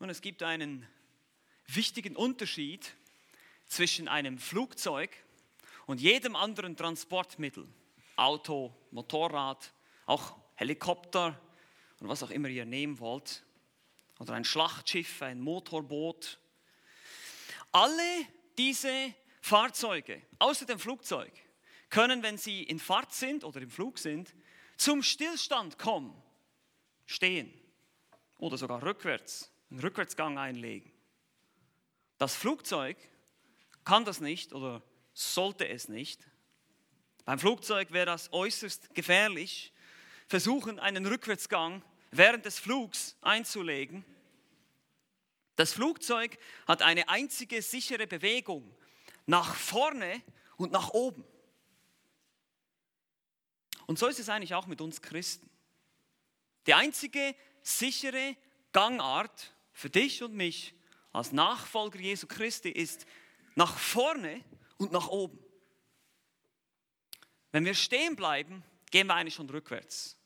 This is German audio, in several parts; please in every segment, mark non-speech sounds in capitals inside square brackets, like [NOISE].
Und es gibt einen wichtigen Unterschied zwischen einem Flugzeug und jedem anderen Transportmittel. Auto, Motorrad, auch Helikopter und was auch immer ihr nehmen wollt. Oder ein Schlachtschiff, ein Motorboot. Alle diese Fahrzeuge, außer dem Flugzeug, können, wenn sie in Fahrt sind oder im Flug sind, zum Stillstand kommen, stehen oder sogar rückwärts, einen Rückwärtsgang einlegen. Das Flugzeug kann das nicht oder sollte es nicht. Beim Flugzeug wäre das äußerst gefährlich, versuchen einen Rückwärtsgang während des Flugs einzulegen. Das Flugzeug hat eine einzige sichere Bewegung nach vorne und nach oben. Und so ist es eigentlich auch mit uns Christen. Die einzige sichere Gangart für dich und mich als Nachfolger Jesu Christi ist nach vorne und nach oben. Wenn wir stehen bleiben, gehen wir eigentlich schon rückwärts.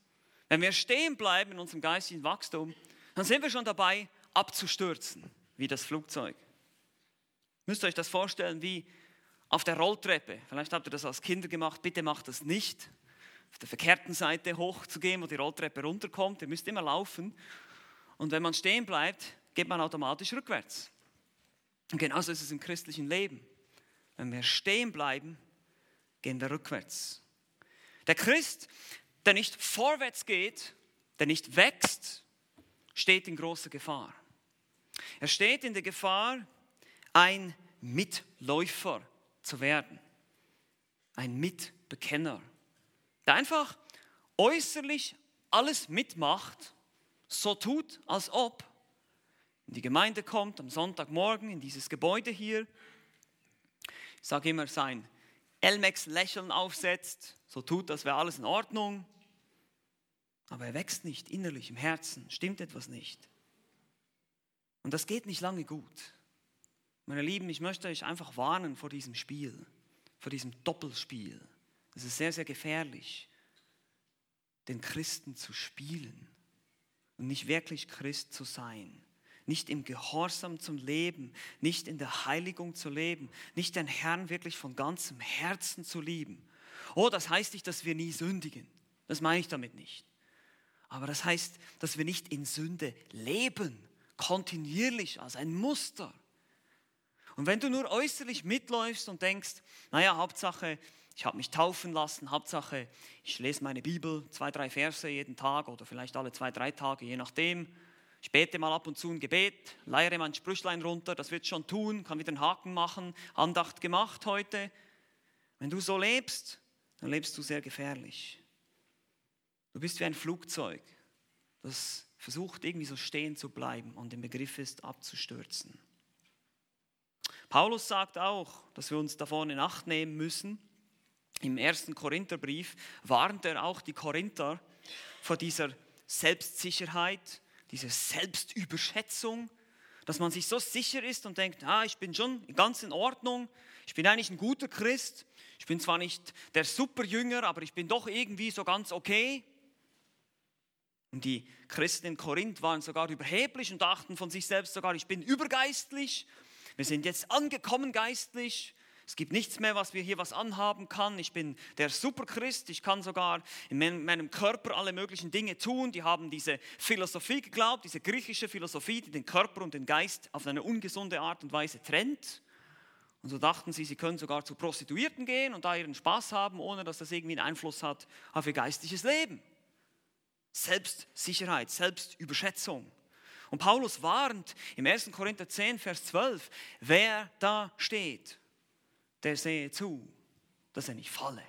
Wenn wir stehen bleiben in unserem geistigen Wachstum, dann sind wir schon dabei, abzustürzen, wie das Flugzeug. Müsst ihr euch das vorstellen wie auf der Rolltreppe. Vielleicht habt ihr das als Kinder gemacht, bitte macht das nicht. Auf der verkehrten Seite hochzugehen, wo die Rolltreppe runterkommt. Ihr müsst immer laufen. Und wenn man stehen bleibt, geht man automatisch rückwärts. Und genauso ist es im christlichen Leben. Wenn wir stehen bleiben, gehen wir rückwärts. Der Christ, der nicht vorwärts geht, der nicht wächst, steht in großer Gefahr. Er steht in der Gefahr, ein Mitläufer zu werden, ein Mitbekenner, der einfach äußerlich alles mitmacht, so tut, als ob in die Gemeinde kommt am Sonntagmorgen in dieses Gebäude hier, ich sage immer, sein Elmex-Lächeln aufsetzt, so tut, das wäre alles in Ordnung, aber er wächst nicht innerlich im Herzen, stimmt etwas nicht. Und das geht nicht lange gut. Meine Lieben, ich möchte euch einfach warnen vor diesem Spiel, vor diesem Doppelspiel. Es ist sehr, sehr gefährlich, den Christen zu spielen und nicht wirklich Christ zu sein. Nicht im Gehorsam zum Leben, nicht in der Heiligung zu leben, nicht den Herrn wirklich von ganzem Herzen zu lieben. Oh, das heißt nicht, dass wir nie sündigen. Das meine ich damit nicht. Aber das heißt, dass wir nicht in Sünde leben, kontinuierlich als ein Muster. Und wenn du nur äußerlich mitläufst und denkst, naja, Hauptsache, ich habe mich taufen lassen, Hauptsache, ich lese meine Bibel, zwei, drei Verse jeden Tag oder vielleicht alle zwei, drei Tage, je nachdem. Ich bete mal ab und zu ein Gebet, leiere mein Sprüchlein runter, das wird schon tun, kann wieder einen Haken machen, Andacht gemacht heute. Wenn du so lebst, dann lebst du sehr gefährlich. Du bist wie ein Flugzeug, das versucht irgendwie so stehen zu bleiben und im Begriff ist abzustürzen. Paulus sagt auch, dass wir uns davon in Acht nehmen müssen. Im ersten Korintherbrief warnt er auch die Korinther vor dieser Selbstsicherheit, dieser Selbstüberschätzung, dass man sich so sicher ist und denkt, ah, ich bin schon ganz in Ordnung, ich bin eigentlich ein guter Christ, ich bin zwar nicht der Superjünger, aber ich bin doch irgendwie so ganz okay. Und die Christen in Korinth waren sogar überheblich und dachten von sich selbst sogar, ich bin übergeistlich wir sind jetzt angekommen geistlich. Es gibt nichts mehr, was wir hier was anhaben kann. Ich bin der Superchrist. Ich kann sogar in meinem Körper alle möglichen Dinge tun. Die haben diese Philosophie geglaubt, diese griechische Philosophie, die den Körper und den Geist auf eine ungesunde Art und Weise trennt. Und so dachten sie, sie können sogar zu Prostituierten gehen und da ihren Spaß haben, ohne dass das irgendwie einen Einfluss hat auf ihr geistliches Leben. Selbstsicherheit, Selbstüberschätzung. Und Paulus warnt im 1. Korinther 10, Vers 12, wer da steht, der sehe zu, dass er nicht falle.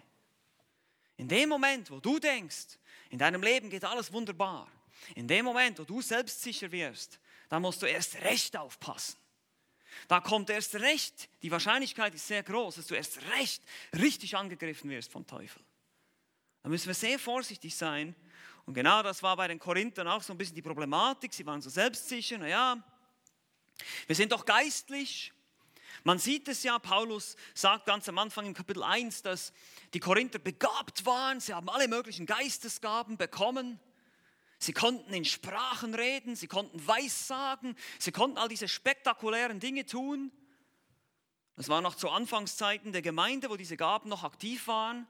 In dem Moment, wo du denkst, in deinem Leben geht alles wunderbar, in dem Moment, wo du selbstsicher wirst, da musst du erst recht aufpassen. Da kommt erst recht, die Wahrscheinlichkeit ist sehr groß, dass du erst recht richtig angegriffen wirst vom Teufel. Da müssen wir sehr vorsichtig sein und genau das war bei den Korinthern auch so ein bisschen die Problematik. Sie waren so selbstsicher, naja, wir sind doch geistlich. Man sieht es ja, Paulus sagt ganz am Anfang im Kapitel 1, dass die Korinther begabt waren, sie haben alle möglichen Geistesgaben bekommen. Sie konnten in Sprachen reden, sie konnten Weissagen, sie konnten all diese spektakulären Dinge tun. Das war noch zu Anfangszeiten der Gemeinde, wo diese Gaben noch aktiv waren.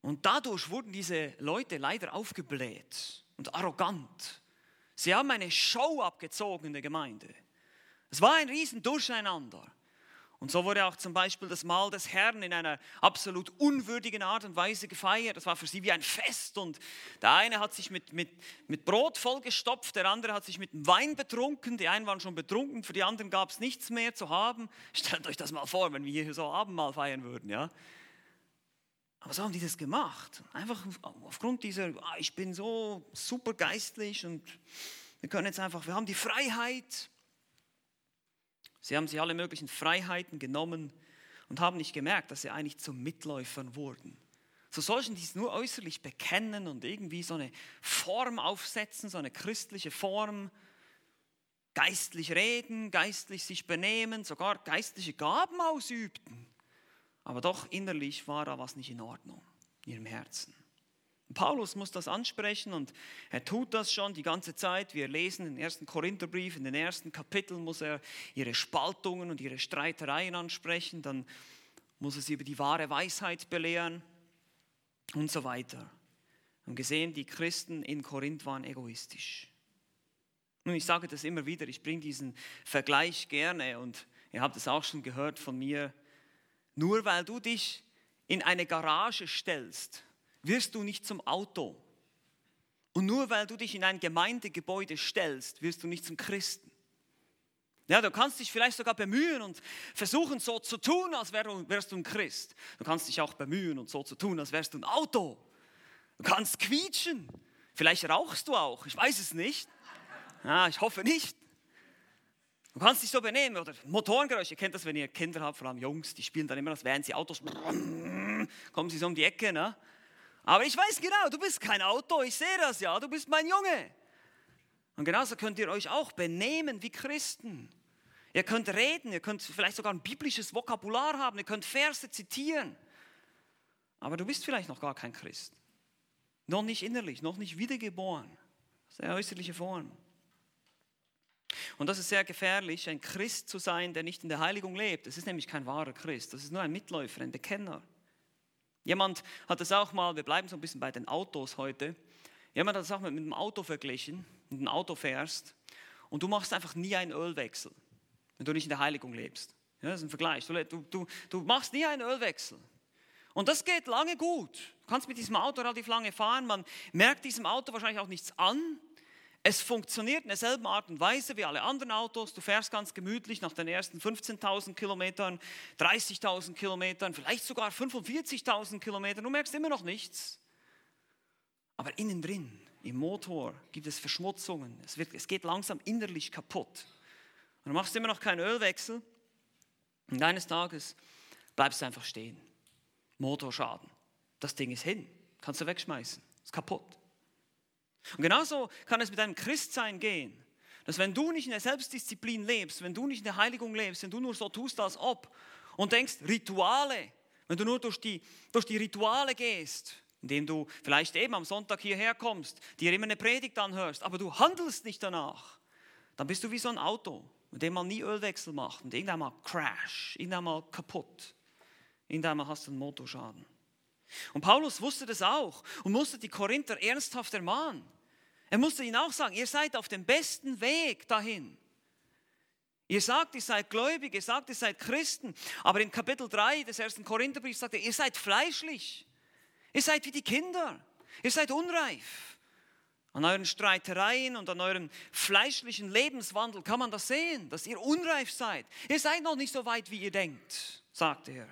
Und dadurch wurden diese Leute leider aufgebläht und arrogant. Sie haben eine Show abgezogen in der Gemeinde. Es war ein riesen Durcheinander. Und so wurde auch zum Beispiel das Mahl des Herrn in einer absolut unwürdigen Art und Weise gefeiert. Das war für sie wie ein Fest. Und der eine hat sich mit, mit, mit Brot vollgestopft, der andere hat sich mit Wein betrunken. Die einen waren schon betrunken, für die anderen gab es nichts mehr zu haben. [LAUGHS] Stellt euch das mal vor, wenn wir hier so Abendmahl feiern würden. Ja? Aber so haben die das gemacht. Einfach aufgrund dieser, ah, ich bin so super geistlich und wir können jetzt einfach, wir haben die Freiheit. Sie haben sich alle möglichen Freiheiten genommen und haben nicht gemerkt, dass sie eigentlich zu Mitläufern wurden. Zu solchen, die es nur äußerlich bekennen und irgendwie so eine Form aufsetzen, so eine christliche Form, geistlich reden, geistlich sich benehmen, sogar geistliche Gaben ausübten. Aber doch innerlich war da was nicht in Ordnung in ihrem Herzen. Paulus muss das ansprechen und er tut das schon die ganze Zeit. Wir lesen den ersten Korintherbrief, in den ersten Kapiteln muss er ihre Spaltungen und ihre Streitereien ansprechen, dann muss er sie über die wahre Weisheit belehren und so weiter. Haben gesehen, die Christen in Korinth waren egoistisch. Nun, ich sage das immer wieder, ich bringe diesen Vergleich gerne und ihr habt es auch schon gehört von mir. Nur weil du dich in eine Garage stellst, wirst du nicht zum Auto. Und nur weil du dich in ein Gemeindegebäude stellst, wirst du nicht zum Christen. Ja, du kannst dich vielleicht sogar bemühen und versuchen so zu tun, als wärst du ein Christ. Du kannst dich auch bemühen und so zu tun, als wärst du ein Auto. Du kannst quietschen. Vielleicht rauchst du auch, ich weiß es nicht. Ja, ich hoffe nicht. Du kannst dich so benehmen oder Motorengeräusche. Ihr kennt das, wenn ihr Kinder habt, vor allem Jungs, die spielen dann immer, als wären sie Autos. Kommen sie so um die Ecke, ne? Aber ich weiß genau, du bist kein Auto, ich sehe das ja, du bist mein Junge. Und genauso könnt ihr euch auch benehmen wie Christen. Ihr könnt reden, ihr könnt vielleicht sogar ein biblisches Vokabular haben, ihr könnt Verse zitieren. Aber du bist vielleicht noch gar kein Christ. Noch nicht innerlich, noch nicht wiedergeboren. Das ist eine äußerliche Form. Und das ist sehr gefährlich, ein Christ zu sein, der nicht in der Heiligung lebt. Das ist nämlich kein wahrer Christ, das ist nur ein Mitläufer, ein Bekenner. Jemand hat das auch mal, wir bleiben so ein bisschen bei den Autos heute, jemand hat das auch mal mit einem Auto verglichen, mit einem Auto fährst und du machst einfach nie einen Ölwechsel, wenn du nicht in der Heiligung lebst. Ja, das ist ein Vergleich. Du, du, du machst nie einen Ölwechsel. Und das geht lange gut. Du kannst mit diesem Auto relativ lange fahren. Man merkt diesem Auto wahrscheinlich auch nichts an. Es funktioniert in derselben Art und Weise wie alle anderen Autos. Du fährst ganz gemütlich nach den ersten 15.000 Kilometern, 30.000 Kilometern, vielleicht sogar 45.000 Kilometern. Du merkst immer noch nichts. Aber innen drin, im Motor, gibt es Verschmutzungen. Es, wird, es geht langsam innerlich kaputt. Und du machst immer noch keinen Ölwechsel. Und eines Tages bleibst du einfach stehen. Motorschaden. Das Ding ist hin. Kannst du wegschmeißen. Ist kaputt. Und genauso kann es mit deinem Christsein gehen. Dass wenn du nicht in der Selbstdisziplin lebst, wenn du nicht in der Heiligung lebst, wenn du nur so tust, als ob und denkst, Rituale, wenn du nur durch die, durch die Rituale gehst, indem du vielleicht eben am Sonntag hierher kommst, dir immer eine Predigt anhörst, aber du handelst nicht danach, dann bist du wie so ein Auto, mit dem man nie Ölwechsel macht und irgendwann mal crash, irgendwann mal kaputt, irgendwann mal hast du einen Motorschaden. Und Paulus wusste das auch und musste die Korinther ernsthaft ermahnen. Er musste ihnen auch sagen, ihr seid auf dem besten Weg dahin. Ihr sagt, ihr seid gläubig, ihr sagt, ihr seid Christen, aber in Kapitel 3 des ersten Korintherbriefs sagt er, ihr seid fleischlich. Ihr seid wie die Kinder. Ihr seid unreif. An euren Streitereien und an eurem fleischlichen Lebenswandel kann man das sehen, dass ihr unreif seid. Ihr seid noch nicht so weit, wie ihr denkt, sagt er.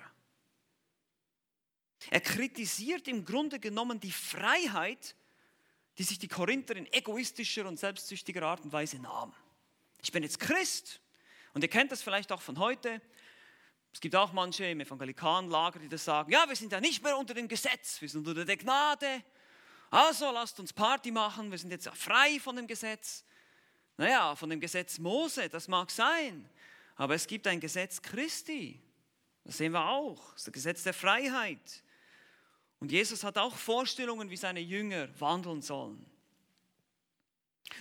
Er kritisiert im Grunde genommen die Freiheit, die sich die Korinther in egoistischer und selbstsüchtiger Art und Weise nahmen. Ich bin jetzt Christ und ihr kennt das vielleicht auch von heute. Es gibt auch manche im evangelikalen Lager, die das sagen, ja, wir sind ja nicht mehr unter dem Gesetz, wir sind unter der Gnade. Also lasst uns Party machen, wir sind jetzt frei von dem Gesetz. Naja, von dem Gesetz Mose, das mag sein, aber es gibt ein Gesetz Christi. Das sehen wir auch, das Gesetz der Freiheit. Und Jesus hat auch Vorstellungen, wie seine Jünger wandeln sollen.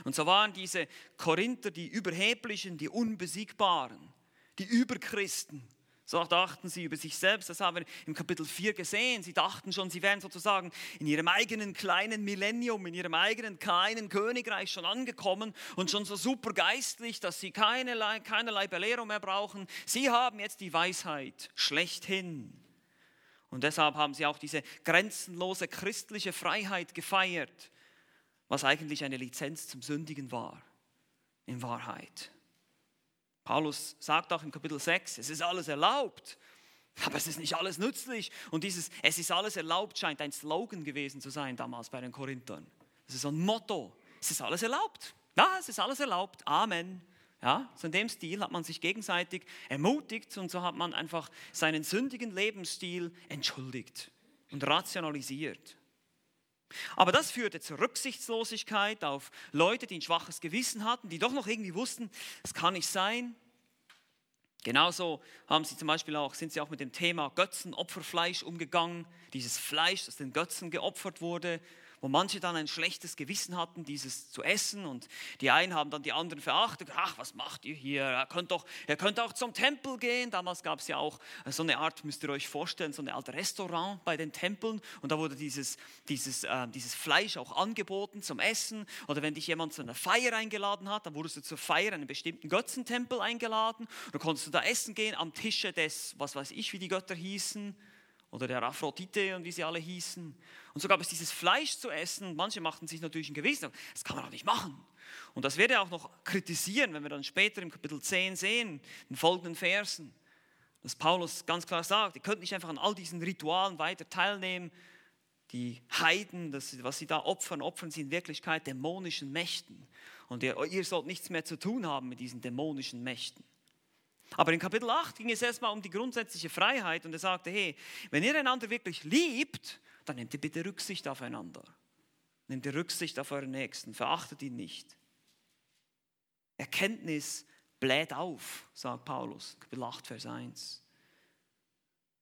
Und so waren diese Korinther die Überheblichen, die Unbesiegbaren, die Überchristen. So dachten sie über sich selbst, das haben wir im Kapitel 4 gesehen. Sie dachten schon, sie wären sozusagen in ihrem eigenen kleinen Millennium, in ihrem eigenen kleinen Königreich schon angekommen und schon so super geistlich, dass sie keinerlei, keinerlei Belehrung mehr brauchen. Sie haben jetzt die Weisheit schlechthin. Und deshalb haben sie auch diese grenzenlose christliche Freiheit gefeiert, was eigentlich eine Lizenz zum Sündigen war, in Wahrheit. Paulus sagt auch im Kapitel 6, es ist alles erlaubt, aber es ist nicht alles nützlich. Und dieses Es ist alles erlaubt scheint ein Slogan gewesen zu sein damals bei den Korinthern. Es ist ein Motto. Es ist alles erlaubt. Ja, es ist alles erlaubt. Amen. Ja, so in dem Stil hat man sich gegenseitig ermutigt und so hat man einfach seinen sündigen Lebensstil entschuldigt und rationalisiert. Aber das führte zur Rücksichtslosigkeit auf Leute, die ein schwaches Gewissen hatten, die doch noch irgendwie wussten, es kann nicht sein. Genauso haben sie zum Beispiel auch, sind sie auch mit dem Thema Götzenopferfleisch umgegangen, dieses Fleisch, das den Götzen geopfert wurde wo manche dann ein schlechtes Gewissen hatten, dieses zu essen und die einen haben dann die anderen verachtet, ach, was macht ihr hier, ihr könnt, doch, ihr könnt auch zum Tempel gehen, damals gab es ja auch so eine Art, müsst ihr euch vorstellen, so eine Art Restaurant bei den Tempeln. Und da wurde dieses, dieses, äh, dieses Fleisch auch angeboten zum Essen. Oder wenn dich jemand zu einer Feier eingeladen hat, dann wurdest du zur Feier in einen bestimmten Götzentempel eingeladen. Und dann konntest du da essen gehen am Tische des, was weiß ich, wie die Götter hießen, oder der Aphrodite und wie sie alle hießen. Und so gab es dieses Fleisch zu essen. Manche machten sich natürlich ein Gewissen, das kann man doch nicht machen. Und das werde er auch noch kritisieren, wenn wir dann später im Kapitel 10 sehen, in folgenden Versen, dass Paulus ganz klar sagt, ihr könnt nicht einfach an all diesen Ritualen weiter teilnehmen. Die Heiden, das, was sie da opfern, opfern sie in Wirklichkeit dämonischen Mächten. Und ihr, ihr sollt nichts mehr zu tun haben mit diesen dämonischen Mächten. Aber in Kapitel 8 ging es erstmal um die grundsätzliche Freiheit und er sagte, hey, wenn ihr einander wirklich liebt, dann nehmt ihr bitte Rücksicht aufeinander. Nehmt ihr Rücksicht auf euren Nächsten, verachtet ihn nicht. Erkenntnis bläht auf, sagt Paulus, Kapitel 8, Vers 1.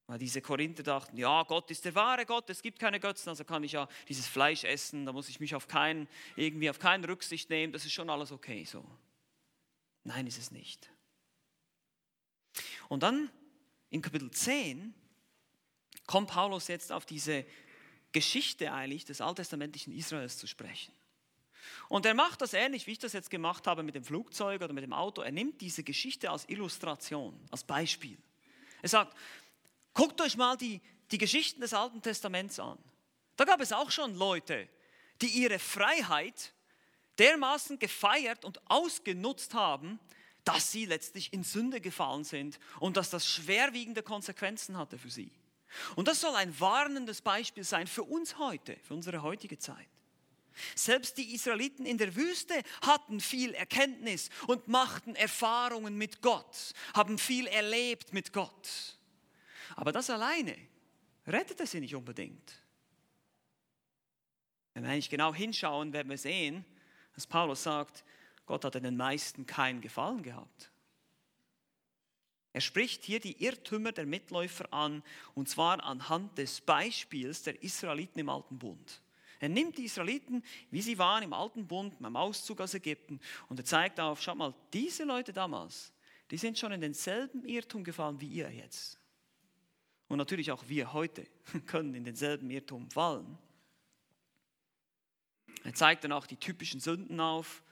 Weil diese Korinther dachten, ja, Gott ist der wahre Gott, es gibt keine Götzen, also kann ich ja dieses Fleisch essen, da muss ich mich auf keinen, irgendwie auf keinen Rücksicht nehmen, das ist schon alles okay so. Nein, ist es nicht. Und dann in Kapitel 10 kommt Paulus jetzt auf diese Geschichte eigentlich des alttestamentlichen Israels zu sprechen. Und er macht das ähnlich, wie ich das jetzt gemacht habe mit dem Flugzeug oder mit dem Auto. Er nimmt diese Geschichte als Illustration, als Beispiel. Er sagt, guckt euch mal die, die Geschichten des Alten Testaments an. Da gab es auch schon Leute, die ihre Freiheit dermaßen gefeiert und ausgenutzt haben, dass sie letztlich in Sünde gefallen sind und dass das schwerwiegende Konsequenzen hatte für sie. Und das soll ein warnendes Beispiel sein für uns heute, für unsere heutige Zeit. Selbst die Israeliten in der Wüste hatten viel Erkenntnis und machten Erfahrungen mit Gott, haben viel erlebt mit Gott. Aber das alleine rettete sie nicht unbedingt. Wenn wir eigentlich genau hinschauen, werden wir sehen, dass Paulus sagt, Gott hat den meisten keinen Gefallen gehabt. Er spricht hier die Irrtümer der Mitläufer an, und zwar anhand des Beispiels der Israeliten im Alten Bund. Er nimmt die Israeliten, wie sie waren im Alten Bund, beim Auszug aus Ägypten, und er zeigt auf, schaut mal, diese Leute damals, die sind schon in denselben Irrtum gefallen wie ihr jetzt. Und natürlich auch wir heute [LAUGHS] können in denselben Irrtum fallen. Er zeigt dann auch die typischen Sünden auf,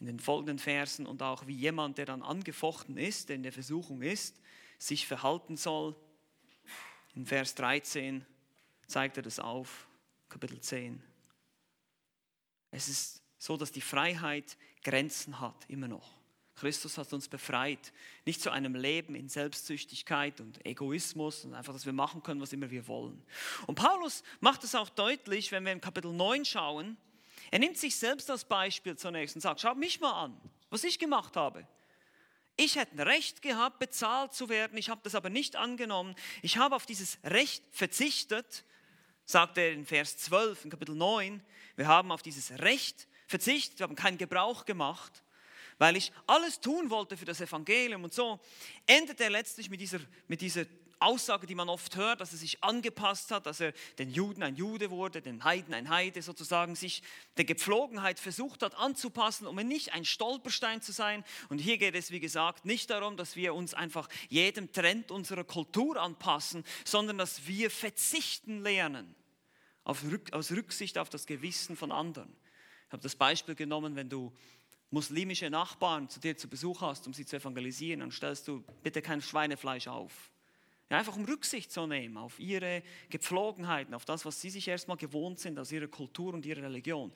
in den folgenden Versen und auch wie jemand, der dann angefochten ist, der in der Versuchung ist, sich verhalten soll. In Vers 13 zeigt er das auf, Kapitel 10. Es ist so, dass die Freiheit Grenzen hat, immer noch. Christus hat uns befreit, nicht zu einem Leben in Selbstsüchtigkeit und Egoismus und einfach, dass wir machen können, was immer wir wollen. Und Paulus macht es auch deutlich, wenn wir in Kapitel 9 schauen, er nimmt sich selbst als Beispiel zunächst und sagt, schaut mich mal an, was ich gemacht habe. Ich hätte ein Recht gehabt, bezahlt zu werden, ich habe das aber nicht angenommen. Ich habe auf dieses Recht verzichtet, sagt er in Vers 12 in Kapitel 9. Wir haben auf dieses Recht verzichtet, wir haben keinen Gebrauch gemacht, weil ich alles tun wollte für das Evangelium. Und so endet er letztlich mit dieser, mit dieser Aussage, die man oft hört, dass er sich angepasst hat, dass er den Juden ein Jude wurde, den Heiden ein Heide, sozusagen sich der Gepflogenheit versucht hat anzupassen, um nicht ein Stolperstein zu sein. Und hier geht es, wie gesagt, nicht darum, dass wir uns einfach jedem Trend unserer Kultur anpassen, sondern dass wir verzichten lernen, aus Rücksicht auf das Gewissen von anderen. Ich habe das Beispiel genommen, wenn du muslimische Nachbarn zu dir zu Besuch hast, um sie zu evangelisieren, dann stellst du bitte kein Schweinefleisch auf. Ja, einfach um Rücksicht zu nehmen auf ihre Gepflogenheiten, auf das, was sie sich erstmal gewohnt sind aus ihrer Kultur und ihrer Religion.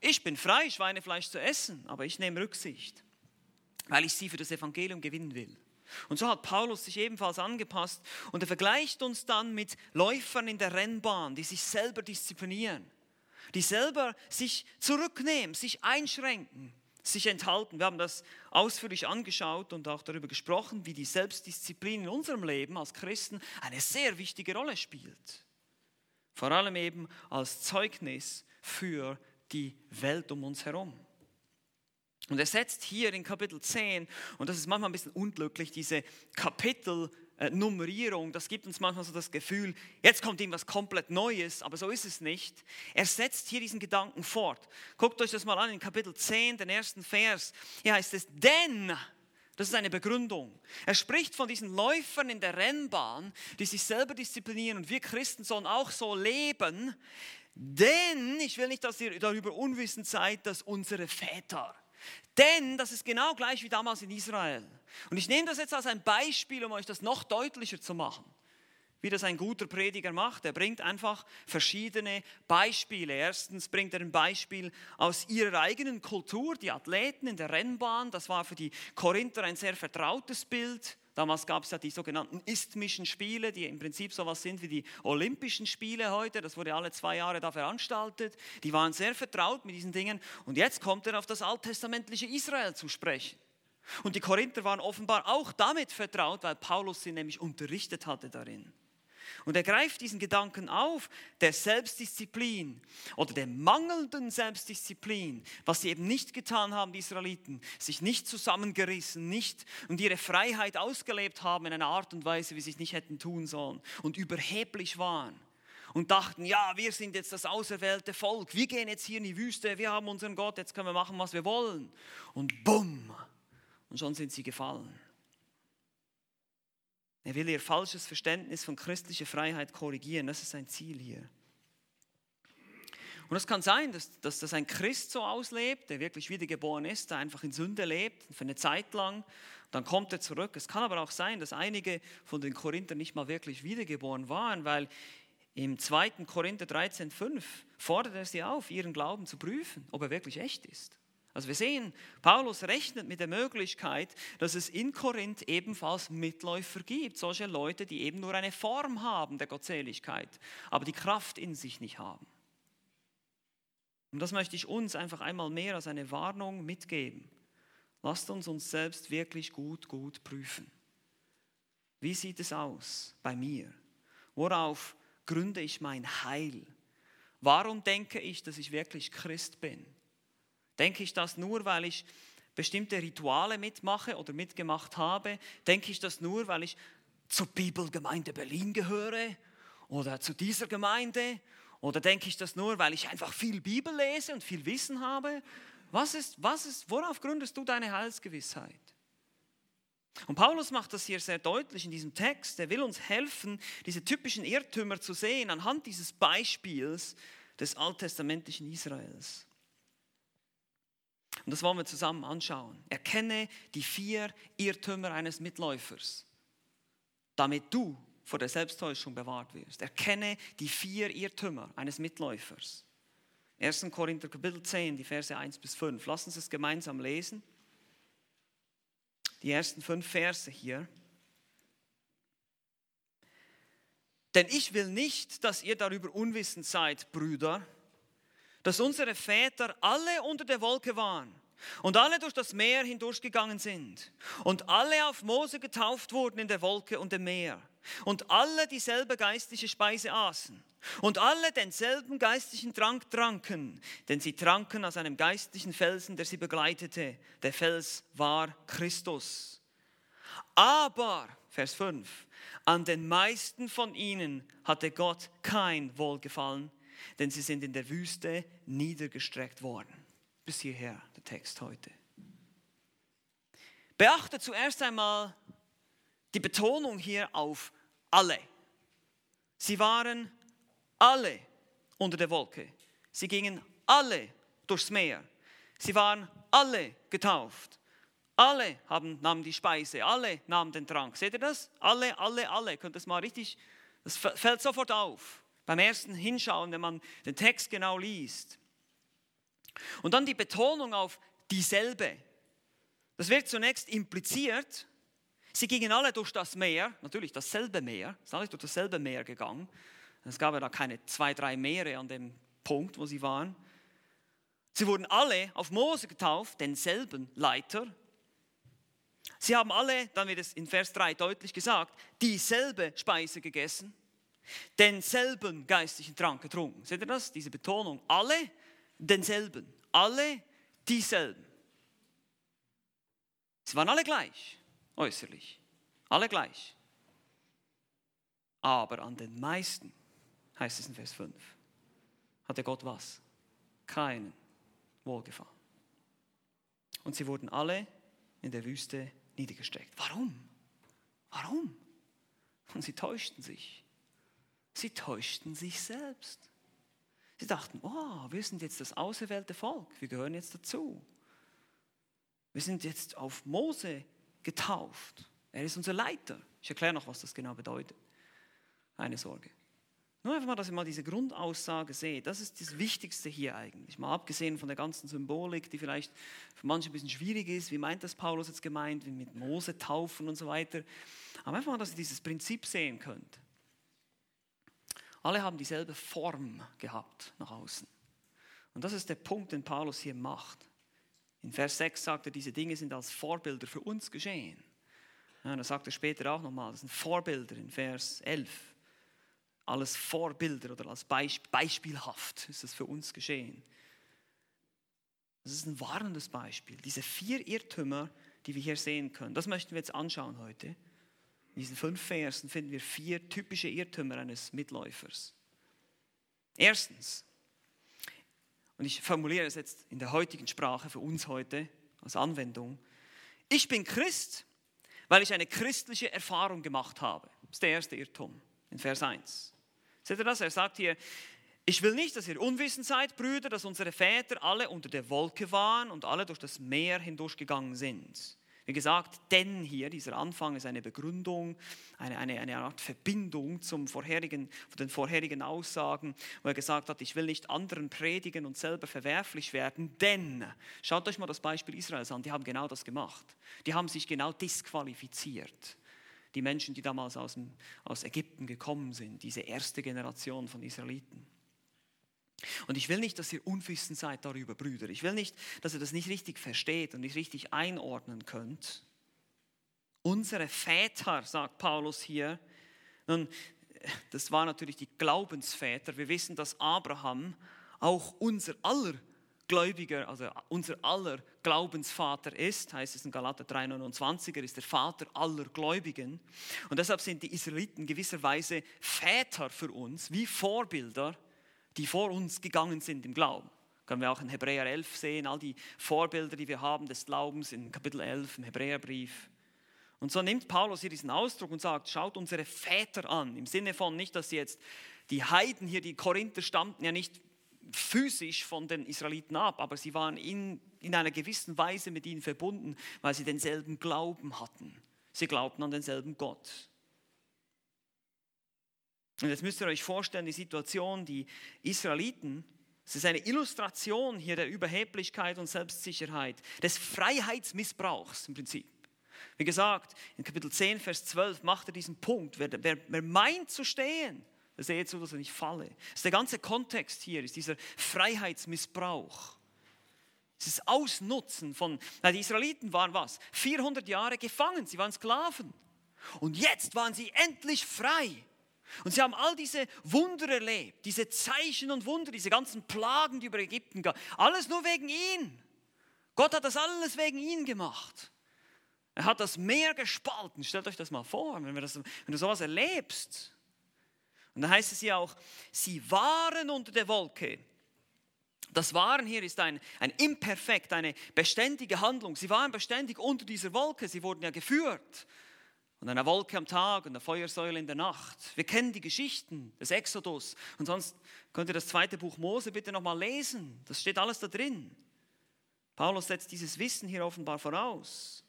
Ich bin frei, Schweinefleisch zu essen, aber ich nehme Rücksicht, weil ich sie für das Evangelium gewinnen will. Und so hat Paulus sich ebenfalls angepasst und er vergleicht uns dann mit Läufern in der Rennbahn, die sich selber disziplinieren, die selber sich zurücknehmen, sich einschränken, sich enthalten. Wir haben das ausführlich angeschaut und auch darüber gesprochen, wie die Selbstdisziplin in unserem Leben als Christen eine sehr wichtige Rolle spielt. Vor allem eben als Zeugnis für die Welt um uns herum. Und er setzt hier in Kapitel 10, und das ist manchmal ein bisschen unglücklich, diese Kapitel äh, Nummerierung, das gibt uns manchmal so das Gefühl, jetzt kommt irgendwas komplett Neues, aber so ist es nicht. Er setzt hier diesen Gedanken fort. Guckt euch das mal an in Kapitel 10, den ersten Vers. Hier heißt es, denn, das ist eine Begründung. Er spricht von diesen Läufern in der Rennbahn, die sich selber disziplinieren und wir Christen sollen auch so leben, denn ich will nicht, dass ihr darüber unwissend seid, dass unsere Väter, denn das ist genau gleich wie damals in Israel. Und ich nehme das jetzt als ein Beispiel, um euch das noch deutlicher zu machen, wie das ein guter Prediger macht. Er bringt einfach verschiedene Beispiele. Erstens bringt er ein Beispiel aus ihrer eigenen Kultur, die Athleten in der Rennbahn. Das war für die Korinther ein sehr vertrautes Bild. Damals gab es ja die sogenannten isthmischen Spiele, die im Prinzip so sowas sind wie die Olympischen Spiele heute. Das wurde alle zwei Jahre da veranstaltet. Die waren sehr vertraut mit diesen Dingen. Und jetzt kommt er auf das alttestamentliche Israel zu sprechen. Und die Korinther waren offenbar auch damit vertraut, weil Paulus sie nämlich unterrichtet hatte darin. Und er greift diesen Gedanken auf, der Selbstdisziplin oder der mangelnden Selbstdisziplin, was sie eben nicht getan haben, die Israeliten, sich nicht zusammengerissen, nicht und ihre Freiheit ausgelebt haben in einer Art und Weise, wie sie es nicht hätten tun sollen und überheblich waren und dachten, ja, wir sind jetzt das auserwählte Volk, wir gehen jetzt hier in die Wüste, wir haben unseren Gott, jetzt können wir machen, was wir wollen. Und bumm, und schon sind sie gefallen. Er will ihr falsches Verständnis von christlicher Freiheit korrigieren. Das ist sein Ziel hier. Und es kann sein, dass, dass das ein Christ so auslebt, der wirklich wiedergeboren ist, der einfach in Sünde lebt, für eine Zeit lang. Dann kommt er zurück. Es kann aber auch sein, dass einige von den Korinthern nicht mal wirklich wiedergeboren waren, weil im 2. Korinther 13,5 fordert er sie auf, ihren Glauben zu prüfen, ob er wirklich echt ist. Also wir sehen, Paulus rechnet mit der Möglichkeit, dass es in Korinth ebenfalls Mitläufer gibt, solche Leute, die eben nur eine Form haben der Gottseligkeit, aber die Kraft in sich nicht haben. Und das möchte ich uns einfach einmal mehr als eine Warnung mitgeben. Lasst uns uns selbst wirklich gut, gut prüfen. Wie sieht es aus bei mir? Worauf gründe ich mein Heil? Warum denke ich, dass ich wirklich Christ bin? Denke ich das nur, weil ich bestimmte Rituale mitmache oder mitgemacht habe? Denke ich das nur, weil ich zur Bibelgemeinde Berlin gehöre oder zu dieser Gemeinde? Oder denke ich das nur, weil ich einfach viel Bibel lese und viel Wissen habe? Was ist, was ist, worauf gründest du deine Heilsgewissheit? Und Paulus macht das hier sehr deutlich in diesem Text. Er will uns helfen, diese typischen Irrtümer zu sehen anhand dieses Beispiels des alttestamentlichen Israels. Und das wollen wir zusammen anschauen. Erkenne die vier Irrtümer eines Mitläufers, damit du vor der Selbsttäuschung bewahrt wirst. Erkenne die vier Irrtümer eines Mitläufers. 1. Korinther Kapitel 10, die Verse 1 bis 5. Lass uns es gemeinsam lesen. Die ersten fünf Verse hier. Denn ich will nicht, dass ihr darüber unwissend seid, Brüder, dass unsere Väter alle unter der Wolke waren und alle durch das Meer hindurchgegangen sind und alle auf Mose getauft wurden in der Wolke und dem Meer und alle dieselbe geistliche Speise aßen und alle denselben geistlichen Trank tranken, denn sie tranken aus einem geistlichen Felsen, der sie begleitete. Der Fels war Christus. Aber, Vers 5, An den meisten von ihnen hatte Gott kein Wohlgefallen, denn sie sind in der Wüste niedergestreckt worden. Bis hierher der Text heute. Beachte zuerst einmal die Betonung hier auf alle. Sie waren alle unter der Wolke. Sie gingen alle durchs Meer. Sie waren alle getauft. Alle haben, nahmen die Speise, alle nahmen den Trank. Seht ihr das? Alle, alle, alle. Könnt das mal richtig, das fällt sofort auf. Beim ersten Hinschauen, wenn man den Text genau liest. Und dann die Betonung auf dieselbe. Das wird zunächst impliziert. Sie gingen alle durch das Meer, natürlich dasselbe Meer, sind alle durch dasselbe Meer gegangen. Es gab ja da keine zwei, drei Meere an dem Punkt, wo sie waren. Sie wurden alle auf Mose getauft, denselben Leiter. Sie haben alle, dann wird es in Vers 3 deutlich gesagt, dieselbe Speise gegessen, denselben geistlichen Trank getrunken. Seht ihr das? Diese Betonung. Alle denselben. Alle dieselben. Sie waren alle gleich, äußerlich. Alle gleich. Aber an den meisten, heißt es in Vers 5, hatte Gott was? Keinen Wohlgefallen. Und sie wurden alle in der Wüste niedergestreckt. Warum? Warum? Und sie täuschten sich. Sie täuschten sich selbst. Sie dachten, oh, wir sind jetzt das auserwählte Volk, wir gehören jetzt dazu. Wir sind jetzt auf Mose getauft. Er ist unser Leiter. Ich erkläre noch, was das genau bedeutet. Keine Sorge. Nur einfach mal, dass ihr mal diese Grundaussage seht. Das ist das Wichtigste hier eigentlich. Mal abgesehen von der ganzen Symbolik, die vielleicht für manche ein bisschen schwierig ist. Wie meint das Paulus jetzt gemeint? Wie mit Mose taufen und so weiter. Aber einfach mal, dass ihr dieses Prinzip sehen könnt. Alle haben dieselbe Form gehabt nach außen. Und das ist der Punkt, den Paulus hier macht. In Vers 6 sagt er, diese Dinge sind als Vorbilder für uns geschehen. Ja, das sagt er später auch nochmal. Das sind Vorbilder in Vers 11 alles Vorbilder oder als Beisp beispielhaft ist es für uns geschehen. Das ist ein warnendes Beispiel. Diese vier Irrtümer, die wir hier sehen können, das möchten wir jetzt anschauen heute. In diesen fünf Versen finden wir vier typische Irrtümer eines Mitläufers. Erstens, und ich formuliere es jetzt in der heutigen Sprache für uns heute als Anwendung, ich bin Christ, weil ich eine christliche Erfahrung gemacht habe. Das ist der erste Irrtum in Vers 1. Seht ihr das? Er sagt hier, ich will nicht, dass ihr unwissend seid, Brüder, dass unsere Väter alle unter der Wolke waren und alle durch das Meer hindurchgegangen sind. Wie gesagt, denn hier, dieser Anfang ist eine Begründung, eine, eine, eine Art Verbindung zum vorherigen, den vorherigen Aussagen, wo er gesagt hat, ich will nicht anderen predigen und selber verwerflich werden, denn, schaut euch mal das Beispiel Israels an, die haben genau das gemacht. Die haben sich genau disqualifiziert die Menschen, die damals aus, dem, aus Ägypten gekommen sind, diese erste Generation von Israeliten. Und ich will nicht, dass ihr unwissend seid darüber, Brüder. Ich will nicht, dass ihr das nicht richtig versteht und nicht richtig einordnen könnt. Unsere Väter, sagt Paulus hier, nun, das waren natürlich die Glaubensväter. Wir wissen, dass Abraham auch unser aller Gläubiger, also unser aller Glaubensvater ist, heißt es in Galater 3,29, er ist der Vater aller Gläubigen. Und deshalb sind die Israeliten gewisserweise Väter für uns, wie Vorbilder, die vor uns gegangen sind im Glauben. Können wir auch in Hebräer 11 sehen, all die Vorbilder, die wir haben des Glaubens in Kapitel 11 im Hebräerbrief. Und so nimmt Paulus hier diesen Ausdruck und sagt, schaut unsere Väter an, im Sinne von nicht, dass sie jetzt die Heiden hier, die Korinther stammten ja nicht physisch von den Israeliten ab, aber sie waren in, in einer gewissen Weise mit ihnen verbunden, weil sie denselben Glauben hatten. Sie glaubten an denselben Gott. Und jetzt müsst ihr euch vorstellen, die Situation, die Israeliten, es ist eine Illustration hier der Überheblichkeit und Selbstsicherheit, des Freiheitsmissbrauchs im Prinzip. Wie gesagt, in Kapitel 10, Vers 12 macht er diesen Punkt, wer, wer, wer meint zu stehen, Sehe zu, dass er nicht falle. Das ist der ganze Kontext hier, ist dieser Freiheitsmissbrauch. Dieses Ausnutzen von, na, die Israeliten waren was? 400 Jahre gefangen, sie waren Sklaven. Und jetzt waren sie endlich frei. Und sie haben all diese Wunder erlebt, diese Zeichen und Wunder, diese ganzen Plagen, die über Ägypten gab. Alles nur wegen ihnen. Gott hat das alles wegen ihnen gemacht. Er hat das Meer gespalten. Stellt euch das mal vor, wenn, das, wenn du sowas erlebst. Und dann heißt es ja auch, sie waren unter der Wolke. Das Waren hier ist ein, ein Imperfekt, eine beständige Handlung. Sie waren beständig unter dieser Wolke, sie wurden ja geführt. Und eine Wolke am Tag und eine Feuersäule in der Nacht. Wir kennen die Geschichten des Exodus. Und sonst könnt ihr das zweite Buch Mose bitte nochmal lesen. Das steht alles da drin. Paulus setzt dieses Wissen hier offenbar voraus.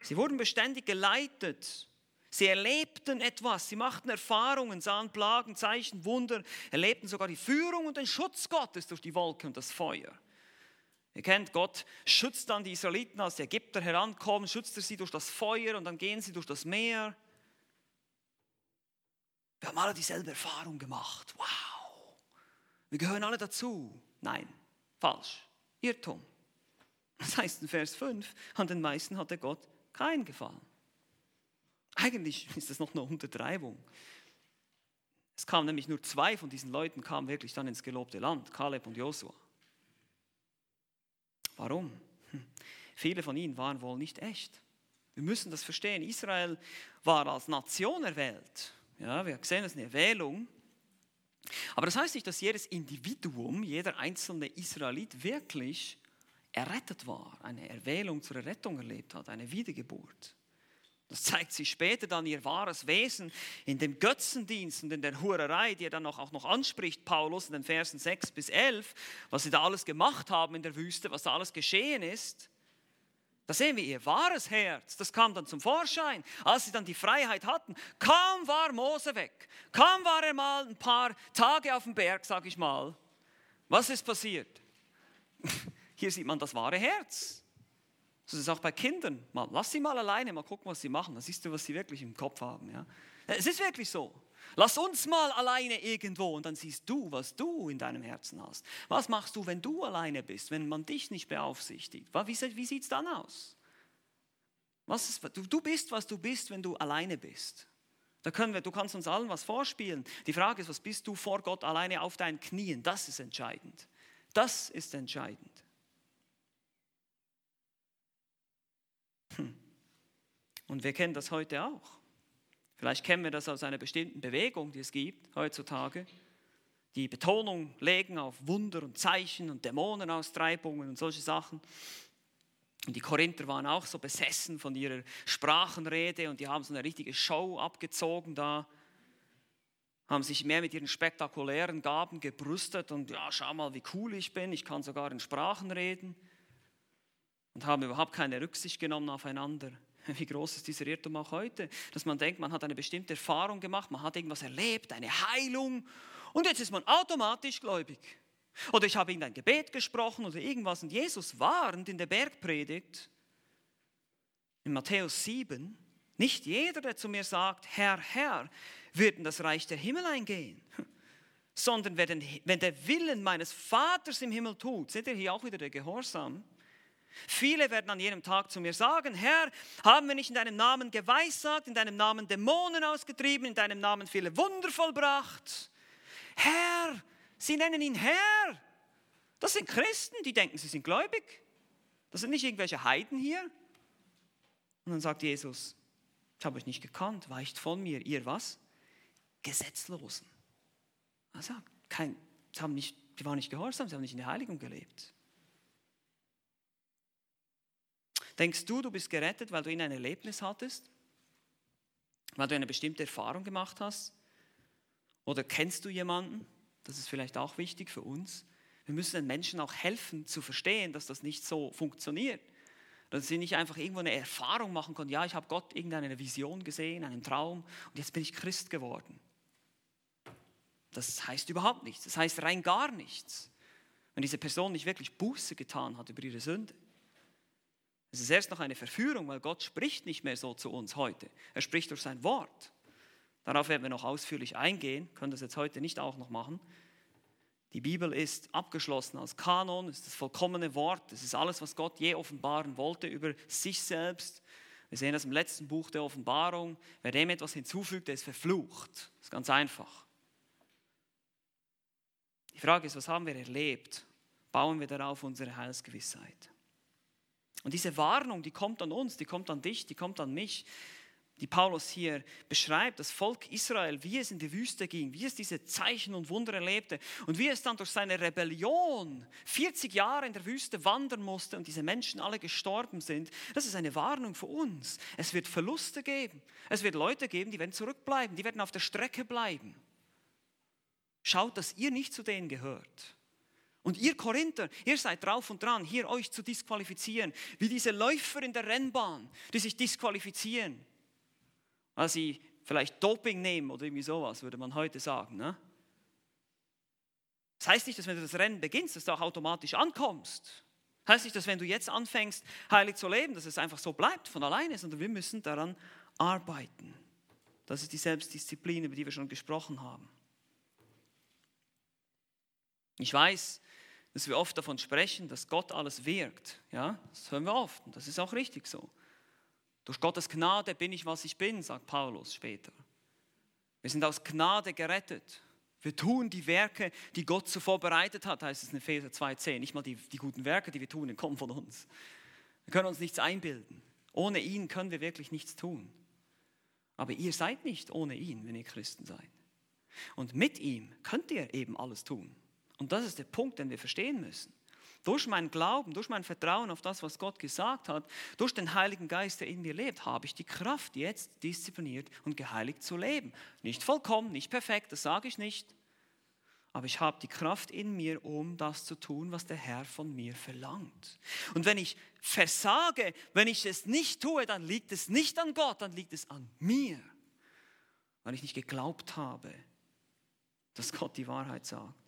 Sie wurden beständig geleitet. Sie erlebten etwas, sie machten Erfahrungen, sahen Plagen, Zeichen, Wunder, erlebten sogar die Führung und den Schutz Gottes durch die Wolke und das Feuer. Ihr kennt, Gott schützt dann die Israeliten, als die Ägypter herankommen, schützt er sie durch das Feuer und dann gehen sie durch das Meer. Wir haben alle dieselbe Erfahrung gemacht. Wow. Wir gehören alle dazu. Nein, falsch. Irrtum. Das heißt in Vers 5, an den meisten hatte Gott keinen Gefallen. Eigentlich ist das noch eine Untertreibung. Es kamen nämlich nur zwei von diesen Leuten, kamen wirklich dann ins gelobte Land, Kaleb und Josua. Warum? Hm. Viele von ihnen waren wohl nicht echt. Wir müssen das verstehen. Israel war als Nation erwählt. Ja, wir sehen, das ist eine Erwählung. Aber das heißt nicht, dass jedes Individuum, jeder einzelne Israelit wirklich errettet war, eine Erwählung zur Errettung erlebt hat, eine Wiedergeburt. Das zeigt sich später dann ihr wahres Wesen in dem Götzendienst und in der Hurerei, die er dann auch noch anspricht, Paulus in den Versen 6 bis 11, was sie da alles gemacht haben in der Wüste, was da alles geschehen ist. Da sehen wir ihr wahres Herz, das kam dann zum Vorschein. Als sie dann die Freiheit hatten, kaum war Mose weg, kaum war er mal ein paar Tage auf dem Berg, sag ich mal. Was ist passiert? [LAUGHS] Hier sieht man das wahre Herz. Das ist auch bei Kindern. Mal, lass sie mal alleine, mal gucken, was sie machen. Dann siehst du, was sie wirklich im Kopf haben. Ja? Es ist wirklich so. Lass uns mal alleine irgendwo und dann siehst du, was du in deinem Herzen hast. Was machst du, wenn du alleine bist, wenn man dich nicht beaufsichtigt? Wie, wie sieht es dann aus? Was ist, du, du bist, was du bist, wenn du alleine bist. Da können wir, du kannst uns allen was vorspielen. Die Frage ist, was bist du vor Gott alleine auf deinen Knien? Das ist entscheidend. Das ist entscheidend. Und wir kennen das heute auch. Vielleicht kennen wir das aus einer bestimmten Bewegung, die es gibt heutzutage, die Betonung legen auf Wunder und Zeichen und Dämonenaustreibungen und solche Sachen. Und die Korinther waren auch so besessen von ihrer Sprachenrede und die haben so eine richtige Show abgezogen da, haben sich mehr mit ihren spektakulären Gaben gebrüstet und ja, schau mal, wie cool ich bin, ich kann sogar in Sprachen reden und haben überhaupt keine Rücksicht genommen aufeinander. [LAUGHS] Wie groß ist dieser Irrtum auch heute, dass man denkt, man hat eine bestimmte Erfahrung gemacht, man hat irgendwas erlebt, eine Heilung und jetzt ist man automatisch gläubig. Oder ich habe irgendein Gebet gesprochen oder irgendwas und Jesus warnt in der Bergpredigt in Matthäus 7, nicht jeder, der zu mir sagt, Herr, Herr, wird in das Reich der Himmel eingehen, [LAUGHS] sondern wenn der Willen meines Vaters im Himmel tut, seht ihr hier auch wieder der Gehorsam, Viele werden an jenem Tag zu mir sagen, Herr, haben wir nicht in deinem Namen geweissagt, in deinem Namen Dämonen ausgetrieben, in deinem Namen viele Wunder vollbracht? Herr, sie nennen ihn Herr. Das sind Christen, die denken, sie sind gläubig. Das sind nicht irgendwelche Heiden hier. Und dann sagt Jesus, ich habe euch nicht gekannt, weicht von mir, ihr was? Gesetzlosen. Also, kein, sie, haben nicht, die waren nicht gehorsam, sie haben nicht in der Heiligung gelebt. Denkst du, du bist gerettet, weil du in ein Erlebnis hattest? Weil du eine bestimmte Erfahrung gemacht hast? Oder kennst du jemanden? Das ist vielleicht auch wichtig für uns. Wir müssen den Menschen auch helfen zu verstehen, dass das nicht so funktioniert. Dass sie nicht einfach irgendwo eine Erfahrung machen können, ja, ich habe Gott irgendeine Vision gesehen, einen Traum und jetzt bin ich Christ geworden. Das heißt überhaupt nichts. Das heißt rein gar nichts. Wenn diese Person nicht wirklich Buße getan hat über ihre Sünde. Es ist erst noch eine Verführung, weil Gott spricht nicht mehr so zu uns heute. Er spricht durch sein Wort. Darauf werden wir noch ausführlich eingehen, können das jetzt heute nicht auch noch machen. Die Bibel ist abgeschlossen als Kanon, ist das vollkommene Wort, es ist alles, was Gott je offenbaren wollte über sich selbst. Wir sehen das im letzten Buch der Offenbarung. Wer dem etwas hinzufügt, der ist verflucht. Das ist ganz einfach. Die Frage ist, was haben wir erlebt? Bauen wir darauf unsere Heilsgewissheit? Und diese Warnung, die kommt an uns, die kommt an dich, die kommt an mich die Paulus hier beschreibt, das Volk Israel, wie es in die Wüste ging, wie es diese Zeichen und Wunder erlebte und wie es dann durch seine Rebellion 40 Jahre in der Wüste wandern musste und diese Menschen alle gestorben sind, das ist eine Warnung für uns. Es wird Verluste geben. Es wird Leute geben, die werden zurückbleiben, die werden auf der Strecke bleiben. Schaut, dass ihr nicht zu denen gehört. Und ihr Korinther, ihr seid drauf und dran, hier euch zu disqualifizieren, wie diese Läufer in der Rennbahn, die sich disqualifizieren weil sie vielleicht Doping nehmen oder irgendwie sowas, würde man heute sagen. Ne? Das heißt nicht, dass wenn du das Rennen beginnst, dass du auch automatisch ankommst. Das heißt nicht, dass wenn du jetzt anfängst, heilig zu leben, dass es einfach so bleibt von alleine, sondern wir müssen daran arbeiten. Das ist die Selbstdisziplin, über die wir schon gesprochen haben. Ich weiß, dass wir oft davon sprechen, dass Gott alles wirkt. Ja, das hören wir oft und das ist auch richtig so. Durch Gottes Gnade bin ich, was ich bin, sagt Paulus später. Wir sind aus Gnade gerettet. Wir tun die Werke, die Gott zuvor bereitet hat, heißt es in Epheser 2,10. Nicht mal die, die guten Werke, die wir tun, kommen von uns. Wir können uns nichts einbilden. Ohne ihn können wir wirklich nichts tun. Aber ihr seid nicht ohne ihn, wenn ihr Christen seid. Und mit ihm könnt ihr eben alles tun. Und das ist der Punkt, den wir verstehen müssen. Durch meinen Glauben, durch mein Vertrauen auf das, was Gott gesagt hat, durch den Heiligen Geist, der in mir lebt, habe ich die Kraft, jetzt diszipliniert und geheiligt zu leben. Nicht vollkommen, nicht perfekt, das sage ich nicht. Aber ich habe die Kraft in mir, um das zu tun, was der Herr von mir verlangt. Und wenn ich versage, wenn ich es nicht tue, dann liegt es nicht an Gott, dann liegt es an mir, weil ich nicht geglaubt habe, dass Gott die Wahrheit sagt.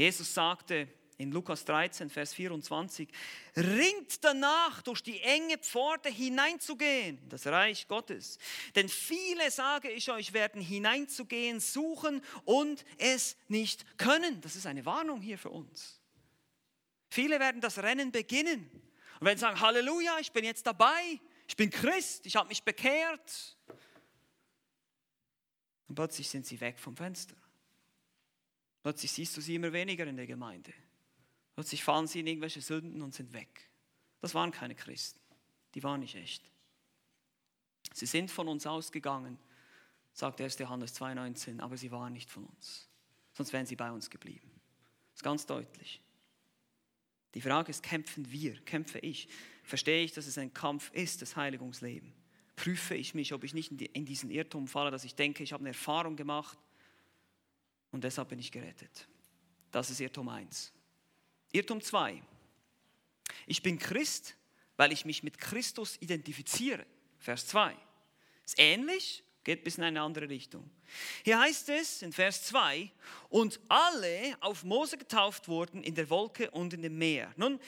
Jesus sagte, in Lukas 13, Vers 24, ringt danach, durch die enge Pforte hineinzugehen, in das Reich Gottes. Denn viele, sage ich euch, werden hineinzugehen, suchen und es nicht können. Das ist eine Warnung hier für uns. Viele werden das Rennen beginnen und werden sagen, Halleluja, ich bin jetzt dabei, ich bin Christ, ich habe mich bekehrt. Und plötzlich sind sie weg vom Fenster. Plötzlich siehst du sie immer weniger in der Gemeinde. Plötzlich fallen sie in irgendwelche Sünden und sind weg. Das waren keine Christen. Die waren nicht echt. Sie sind von uns ausgegangen, sagt 1. Johannes 2,19, aber sie waren nicht von uns. Sonst wären sie bei uns geblieben. Das ist ganz deutlich. Die Frage ist, kämpfen wir, kämpfe ich? Verstehe ich, dass es ein Kampf ist, das Heiligungsleben? Prüfe ich mich, ob ich nicht in diesen Irrtum falle, dass ich denke, ich habe eine Erfahrung gemacht und deshalb bin ich gerettet. Das ist Irrtum 1. Irrtum 2. Ich bin Christ, weil ich mich mit Christus identifiziere. Vers 2. Ist ähnlich, geht bis in eine andere Richtung. Hier heißt es in Vers 2, und alle auf Mose getauft wurden in der Wolke und in dem Meer. Nun,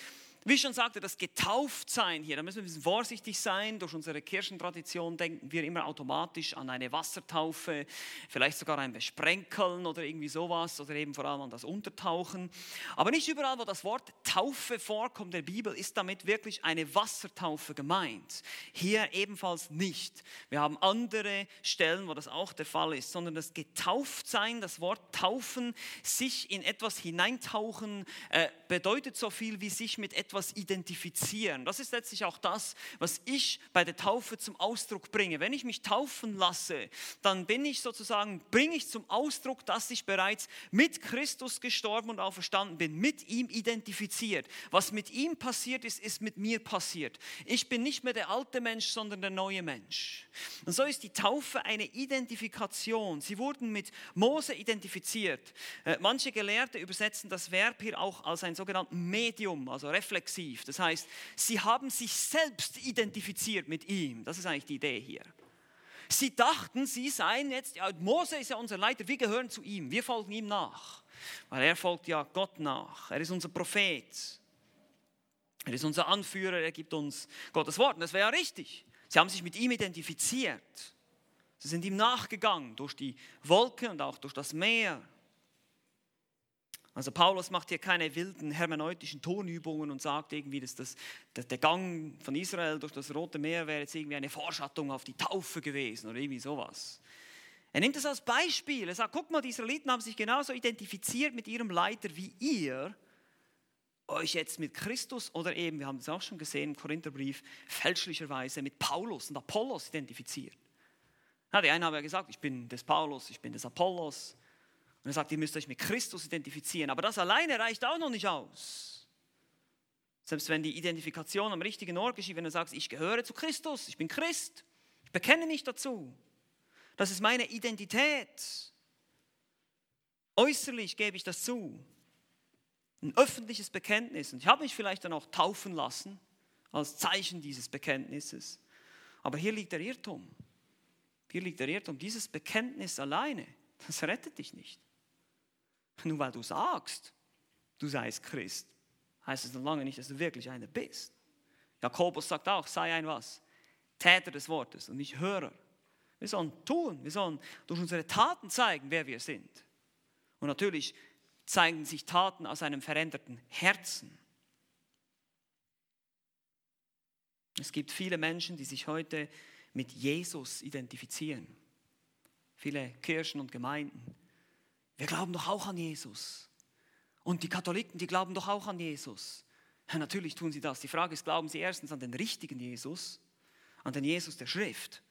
wie ich schon sagte, das Getauftsein hier, da müssen wir ein bisschen vorsichtig sein. Durch unsere Kirchentradition denken wir immer automatisch an eine Wassertaufe, vielleicht sogar ein Besprenkeln oder irgendwie sowas oder eben vor allem an das Untertauchen. Aber nicht überall, wo das Wort Taufe vorkommt der Bibel, ist damit wirklich eine Wassertaufe gemeint. Hier ebenfalls nicht. Wir haben andere Stellen, wo das auch der Fall ist, sondern das Getauftsein, das Wort Taufen, sich in etwas hineintauchen, äh, bedeutet so viel wie sich mit etwas etwas identifizieren. Das ist letztlich auch das, was ich bei der Taufe zum Ausdruck bringe. Wenn ich mich taufen lasse, dann bin ich sozusagen, bringe ich zum Ausdruck, dass ich bereits mit Christus gestorben und auferstanden bin, mit ihm identifiziert. Was mit ihm passiert ist, ist mit mir passiert. Ich bin nicht mehr der alte Mensch, sondern der neue Mensch. Und so ist die Taufe eine Identifikation. Sie wurden mit Mose identifiziert. Äh, manche Gelehrte übersetzen das Verb hier auch als ein sogenanntes Medium, also Reflexion reflexiv. Das heißt, sie haben sich selbst identifiziert mit ihm. Das ist eigentlich die Idee hier. Sie dachten, sie seien jetzt, ja, Mose ist ja unser Leiter, wir gehören zu ihm, wir folgen ihm nach. Weil er folgt ja Gott nach, er ist unser Prophet. Er ist unser Anführer, er gibt uns Gottes Wort. Und das wäre ja richtig. Sie haben sich mit ihm identifiziert. Sie sind ihm nachgegangen durch die Wolke und auch durch das Meer. Also Paulus macht hier keine wilden hermeneutischen Tonübungen und sagt irgendwie, dass das, dass der Gang von Israel durch das Rote Meer wäre jetzt irgendwie eine Vorschattung auf die Taufe gewesen oder irgendwie sowas. Er nimmt das als Beispiel. Er sagt, guck mal, die Israeliten haben sich genauso identifiziert mit ihrem Leiter wie ihr. euch jetzt mit Christus oder eben, wir haben es auch schon gesehen im Korintherbrief, fälschlicherweise mit Paulus und Apollos identifiziert. Ja, die einen haben ja gesagt, ich bin des Paulus, ich bin des Apollos. Und er sagt, ihr müsst euch mit Christus identifizieren. Aber das alleine reicht auch noch nicht aus. Selbst wenn die Identifikation am richtigen Ort geschieht, wenn du sagst, ich gehöre zu Christus, ich bin Christ, ich bekenne mich dazu. Das ist meine Identität. Äußerlich gebe ich das zu. Ein öffentliches Bekenntnis. Und ich habe mich vielleicht dann auch taufen lassen als Zeichen dieses Bekenntnisses. Aber hier liegt der Irrtum. Hier liegt der Irrtum. Dieses Bekenntnis alleine, das rettet dich nicht. Nur weil du sagst, du seist Christ, heißt es noch lange nicht, dass du wirklich einer bist. Jakobus sagt auch, sei ein was? Täter des Wortes und nicht Hörer. Wir sollen tun, wir sollen durch unsere Taten zeigen, wer wir sind. Und natürlich zeigen sich Taten aus einem veränderten Herzen. Es gibt viele Menschen, die sich heute mit Jesus identifizieren. Viele Kirchen und Gemeinden. Wir glauben doch auch an Jesus. Und die Katholiken, die glauben doch auch an Jesus. Ja, natürlich tun sie das. Die Frage ist, glauben sie erstens an den richtigen Jesus, an den Jesus der Schrift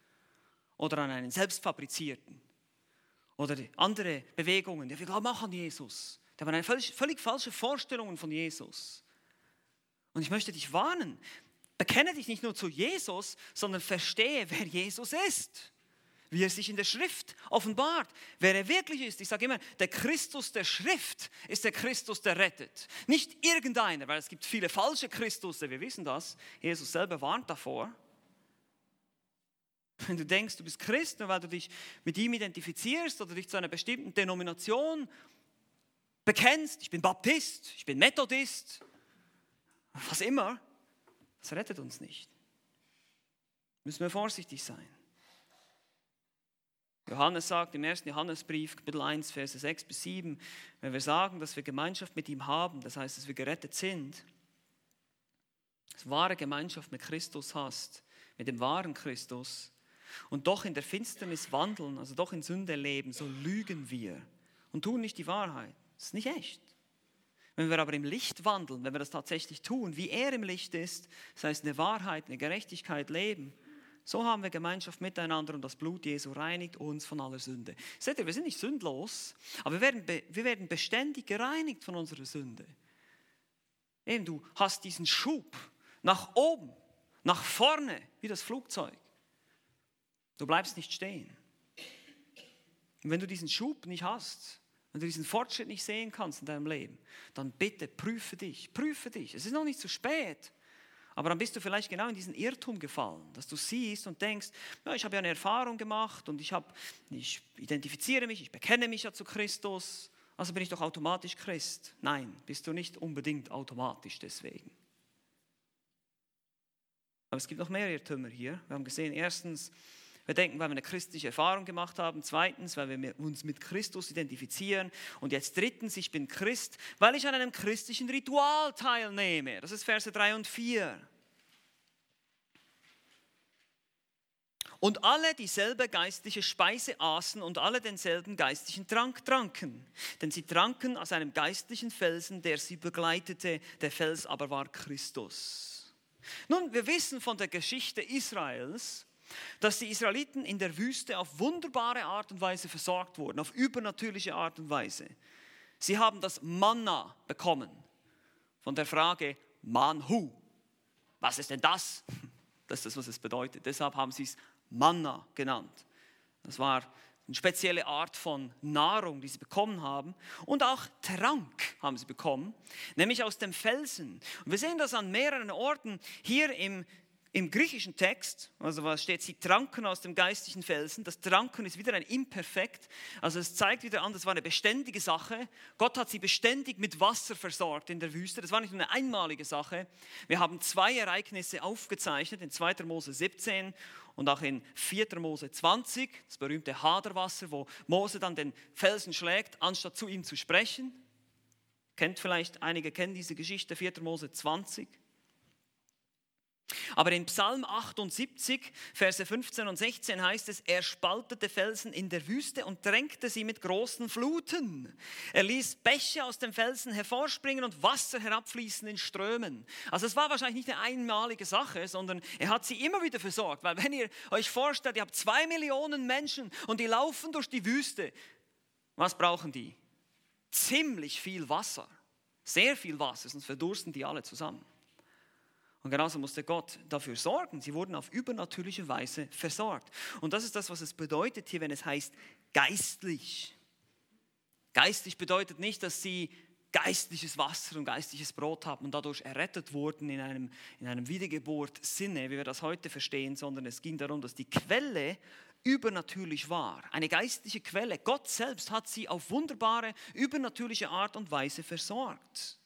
oder an einen selbstfabrizierten oder andere Bewegungen. Ja, wir glauben auch an Jesus. Die haben eine völlig, völlig falsche Vorstellung von Jesus. Und ich möchte dich warnen, Bekenne dich nicht nur zu Jesus, sondern verstehe, wer Jesus ist. Wie er sich in der Schrift offenbart, wer er wirklich ist. Ich sage immer, der Christus der Schrift ist der Christus, der rettet. Nicht irgendeiner, weil es gibt viele falsche Christusse, wir wissen das. Jesus selber warnt davor. Wenn du denkst, du bist Christ, nur weil du dich mit ihm identifizierst oder dich zu einer bestimmten Denomination bekennst, ich bin Baptist, ich bin Methodist, was immer, das rettet uns nicht. Müssen wir vorsichtig sein. Johannes sagt im ersten Johannesbrief, Kapitel 1, Verse 6 bis 7, wenn wir sagen, dass wir Gemeinschaft mit ihm haben, das heißt, dass wir gerettet sind, dass wahre Gemeinschaft mit Christus hast, mit dem wahren Christus, und doch in der Finsternis wandeln, also doch in Sünde leben, so lügen wir und tun nicht die Wahrheit. Das ist nicht echt. Wenn wir aber im Licht wandeln, wenn wir das tatsächlich tun, wie er im Licht ist, das heißt eine Wahrheit, eine Gerechtigkeit leben, so haben wir Gemeinschaft miteinander und das Blut Jesu reinigt uns von aller Sünde. Seht ihr, wir sind nicht sündlos, aber wir werden, wir werden beständig gereinigt von unserer Sünde. Eben, du hast diesen Schub nach oben, nach vorne, wie das Flugzeug. Du bleibst nicht stehen. Und wenn du diesen Schub nicht hast, wenn du diesen Fortschritt nicht sehen kannst in deinem Leben, dann bitte prüfe dich, prüfe dich. Es ist noch nicht zu spät. Aber dann bist du vielleicht genau in diesen Irrtum gefallen, dass du siehst und denkst, ja, ich habe ja eine Erfahrung gemacht und ich, hab, ich identifiziere mich, ich bekenne mich ja zu Christus, also bin ich doch automatisch Christ. Nein, bist du nicht unbedingt automatisch deswegen. Aber es gibt noch mehr Irrtümer hier. Wir haben gesehen, erstens, wir denken, weil wir eine christliche Erfahrung gemacht haben. Zweitens, weil wir uns mit Christus identifizieren. Und jetzt drittens, ich bin Christ, weil ich an einem christlichen Ritual teilnehme. Das ist Verse 3 und 4. Und alle dieselbe geistliche Speise aßen und alle denselben geistlichen Trank tranken. Denn sie tranken aus einem geistlichen Felsen, der sie begleitete. Der Fels aber war Christus. Nun, wir wissen von der Geschichte Israels, dass die Israeliten in der Wüste auf wunderbare Art und Weise versorgt wurden, auf übernatürliche Art und Weise. Sie haben das Manna bekommen von der Frage Manhu. Was ist denn das? [LAUGHS] Das ist das, was es bedeutet. Deshalb haben sie es Manna genannt. Das war eine spezielle Art von Nahrung, die sie bekommen haben. Und auch Trank haben sie bekommen, nämlich aus dem Felsen. Und wir sehen das an mehreren Orten hier im im griechischen Text, also was steht, sie tranken aus dem geistlichen Felsen. Das Tranken ist wieder ein Imperfekt. Also es zeigt wieder an, das war eine beständige Sache. Gott hat sie beständig mit Wasser versorgt in der Wüste. Das war nicht nur eine einmalige Sache. Wir haben zwei Ereignisse aufgezeichnet, in 2. Mose 17 und auch in 4. Mose 20, das berühmte Haderwasser, wo Mose dann den Felsen schlägt, anstatt zu ihm zu sprechen. Kennt vielleicht, einige kennen diese Geschichte, 4. Mose 20. Aber in Psalm 78, Verse 15 und 16 heißt es, er spaltete Felsen in der Wüste und drängte sie mit großen Fluten. Er ließ Bäche aus dem Felsen hervorspringen und Wasser herabfließen in Strömen. Also es war wahrscheinlich nicht eine einmalige Sache, sondern er hat sie immer wieder versorgt. Weil wenn ihr euch vorstellt, ihr habt zwei Millionen Menschen und die laufen durch die Wüste, was brauchen die? Ziemlich viel Wasser. Sehr viel Wasser, sonst verdursten die alle zusammen. Und genauso musste Gott dafür sorgen. Sie wurden auf übernatürliche Weise versorgt. Und das ist das, was es bedeutet hier, wenn es heißt geistlich. Geistlich bedeutet nicht, dass sie geistliches Wasser und geistliches Brot haben und dadurch errettet wurden in einem, in einem Wiedergeburt-Sinne, wie wir das heute verstehen, sondern es ging darum, dass die Quelle übernatürlich war. Eine geistliche Quelle. Gott selbst hat sie auf wunderbare, übernatürliche Art und Weise versorgt.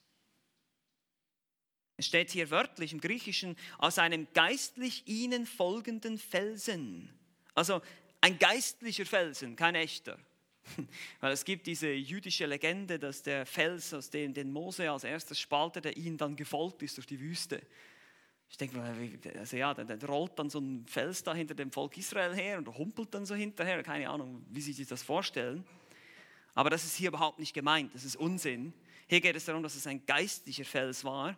Es steht hier wörtlich im Griechischen, aus einem geistlich ihnen folgenden Felsen. Also ein geistlicher Felsen, kein echter. [LAUGHS] Weil es gibt diese jüdische Legende, dass der Fels, aus dem den Mose als erstes spaltete, ihnen dann gefolgt ist durch die Wüste. Ich denke, also ja, dann, rollt dann so ein Fels da hinter dem Volk Israel her und humpelt dann so hinterher. Keine Ahnung, wie Sie sich das vorstellen. Aber das ist hier überhaupt nicht gemeint, das ist Unsinn. Hier geht es darum, dass es ein geistlicher Fels war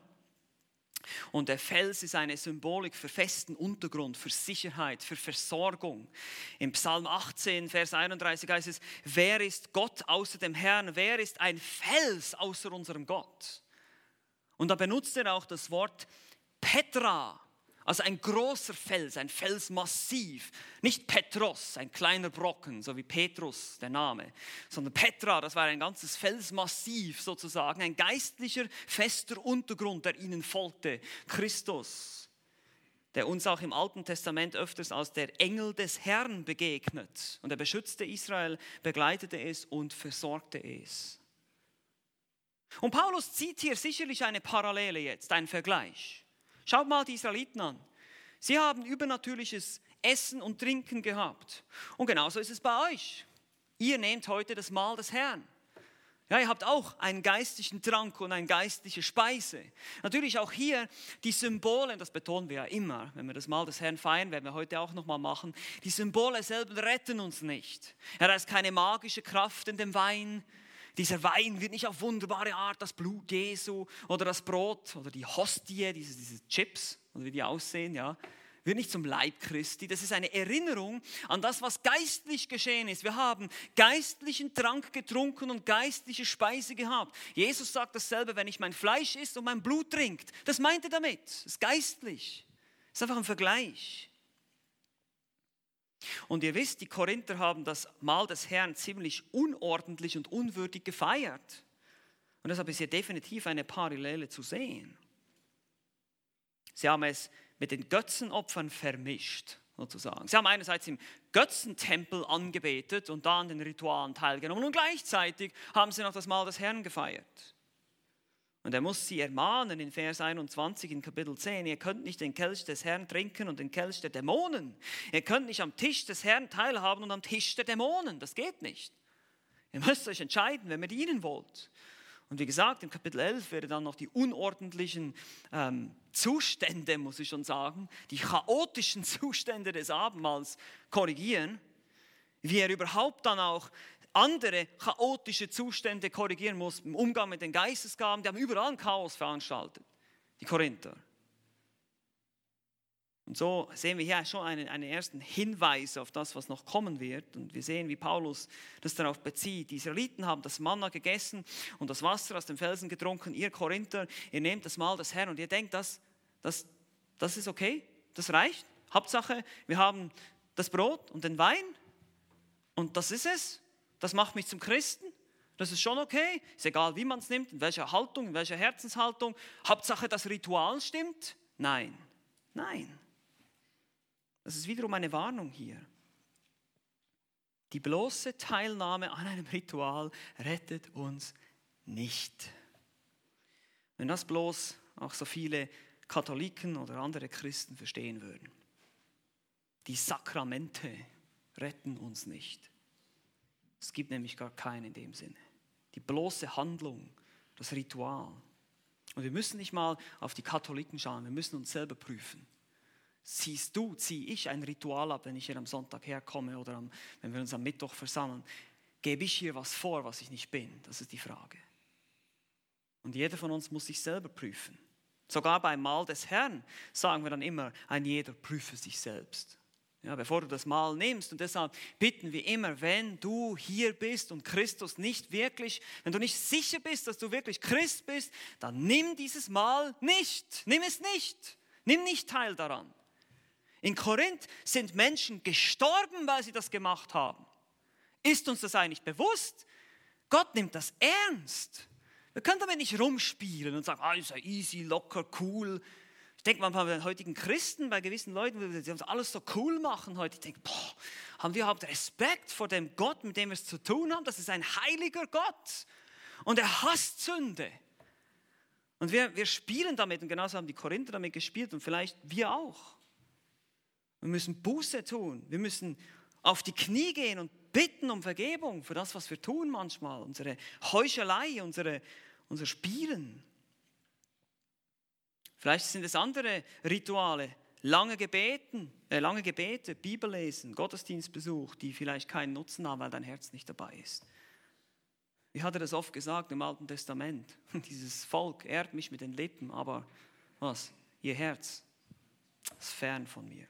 und der Fels ist eine Symbolik für festen Untergrund, für Sicherheit, für Versorgung. Im Psalm 18, Vers 31 heißt es, wer ist Gott außer dem Herrn? Wer ist ein Fels außer unserem Gott? Und da benutzt er auch das Wort Petra, also ein großer Fels, ein Felsmassiv. Nicht Petros, ein kleiner Brocken, so wie Petrus, der Name, sondern Petra, das war ein ganzes Felsmassiv sozusagen, ein geistlicher, fester Untergrund, der ihnen folgte. Christus, der uns auch im Alten Testament öfters als der Engel des Herrn begegnet. Und er beschützte Israel, begleitete es und versorgte es. Und Paulus zieht hier sicherlich eine Parallele jetzt, einen Vergleich. Schaut mal die Israeliten an. Sie haben übernatürliches Essen und Trinken gehabt. Und genauso ist es bei euch. Ihr nehmt heute das Mahl des Herrn. Ja, ihr habt auch einen geistlichen Trank und eine geistliche Speise. Natürlich auch hier die Symbole, das betonen wir ja immer, wenn wir das Mahl des Herrn feiern, werden wir heute auch nochmal machen. Die Symbole selber retten uns nicht. Ja, da ist keine magische Kraft in dem Wein, dieser Wein wird nicht auf wunderbare Art das Blut Jesu oder das Brot oder die Hostie, diese, diese Chips, oder wie die aussehen, ja, wird nicht zum Leib Christi. Das ist eine Erinnerung an das, was geistlich geschehen ist. Wir haben geistlichen Trank getrunken und geistliche Speise gehabt. Jesus sagt dasselbe, wenn ich mein Fleisch isst und mein Blut trinkt. Das meint er damit. Das ist geistlich. Das ist einfach ein Vergleich. Und ihr wisst, die Korinther haben das Mahl des Herrn ziemlich unordentlich und unwürdig gefeiert. Und deshalb ist hier definitiv eine Parallele zu sehen. Sie haben es mit den Götzenopfern vermischt, sozusagen. Sie haben einerseits im Götzentempel angebetet und da an den Ritualen teilgenommen und gleichzeitig haben sie noch das Mahl des Herrn gefeiert. Und er muss sie ermahnen in Vers 21 in Kapitel 10, ihr könnt nicht den Kelch des Herrn trinken und den Kelch der Dämonen. Ihr könnt nicht am Tisch des Herrn teilhaben und am Tisch der Dämonen. Das geht nicht. Ihr müsst euch entscheiden, wenn ihr dienen wollt. Und wie gesagt, im Kapitel 11 werde dann noch die unordentlichen ähm, Zustände, muss ich schon sagen, die chaotischen [LAUGHS] Zustände des Abendmahls korrigieren, wie er überhaupt dann auch andere chaotische Zustände korrigieren muss im Umgang mit den Geistesgaben. Die haben überall ein Chaos veranstaltet, die Korinther. Und so sehen wir hier schon einen, einen ersten Hinweis auf das, was noch kommen wird. Und wir sehen, wie Paulus das darauf bezieht. Die Israeliten haben das Manna gegessen und das Wasser aus dem Felsen getrunken. Ihr Korinther, ihr nehmt das Mahl des Herrn und ihr denkt, das, das, das ist okay, das reicht. Hauptsache, wir haben das Brot und den Wein und das ist es. Das macht mich zum Christen. Das ist schon okay. Ist egal, wie man es nimmt, in welcher Haltung, in welcher Herzenshaltung. Hauptsache, das Ritual stimmt. Nein, nein. Das ist wiederum eine Warnung hier. Die bloße Teilnahme an einem Ritual rettet uns nicht. Wenn das bloß auch so viele Katholiken oder andere Christen verstehen würden. Die Sakramente retten uns nicht. Es gibt nämlich gar keinen in dem Sinne. Die bloße Handlung, das Ritual. Und wir müssen nicht mal auf die Katholiken schauen, wir müssen uns selber prüfen. ziehst du, ziehe ich ein Ritual ab, wenn ich hier am Sonntag herkomme oder am, wenn wir uns am Mittwoch versammeln? Gebe ich hier was vor, was ich nicht bin? Das ist die Frage. Und jeder von uns muss sich selber prüfen. Sogar beim Mahl des Herrn sagen wir dann immer, ein jeder prüfe sich selbst. Ja, bevor du das Mahl nimmst. Und deshalb bitten wir immer, wenn du hier bist und Christus nicht wirklich, wenn du nicht sicher bist, dass du wirklich Christ bist, dann nimm dieses Mahl nicht. Nimm es nicht. Nimm nicht teil daran. In Korinth sind Menschen gestorben, weil sie das gemacht haben. Ist uns das eigentlich bewusst? Gott nimmt das ernst. Wir können damit nicht rumspielen und sagen, ah, ist ja easy, locker, cool. Denke manchmal bei den heutigen Christen, bei gewissen Leuten, die uns alles so cool machen heute. Ich denke, boah, haben wir überhaupt Respekt vor dem Gott, mit dem wir es zu tun haben? Das ist ein heiliger Gott. Und er hasst Sünde. Und wir, wir spielen damit, und genauso haben die Korinther damit gespielt und vielleicht wir auch. Wir müssen Buße tun. Wir müssen auf die Knie gehen und bitten um Vergebung für das, was wir tun manchmal. Unsere Heuchelei, unsere, unser Spielen. Vielleicht sind es andere Rituale, lange Gebeten, äh, lange Gebete, Bibellesen, Gottesdienstbesuch, die vielleicht keinen Nutzen haben, weil dein Herz nicht dabei ist. Wie hat er das oft gesagt im Alten Testament? [LAUGHS] Dieses Volk ehrt mich mit den Lippen, aber was? Ihr Herz ist fern von mir.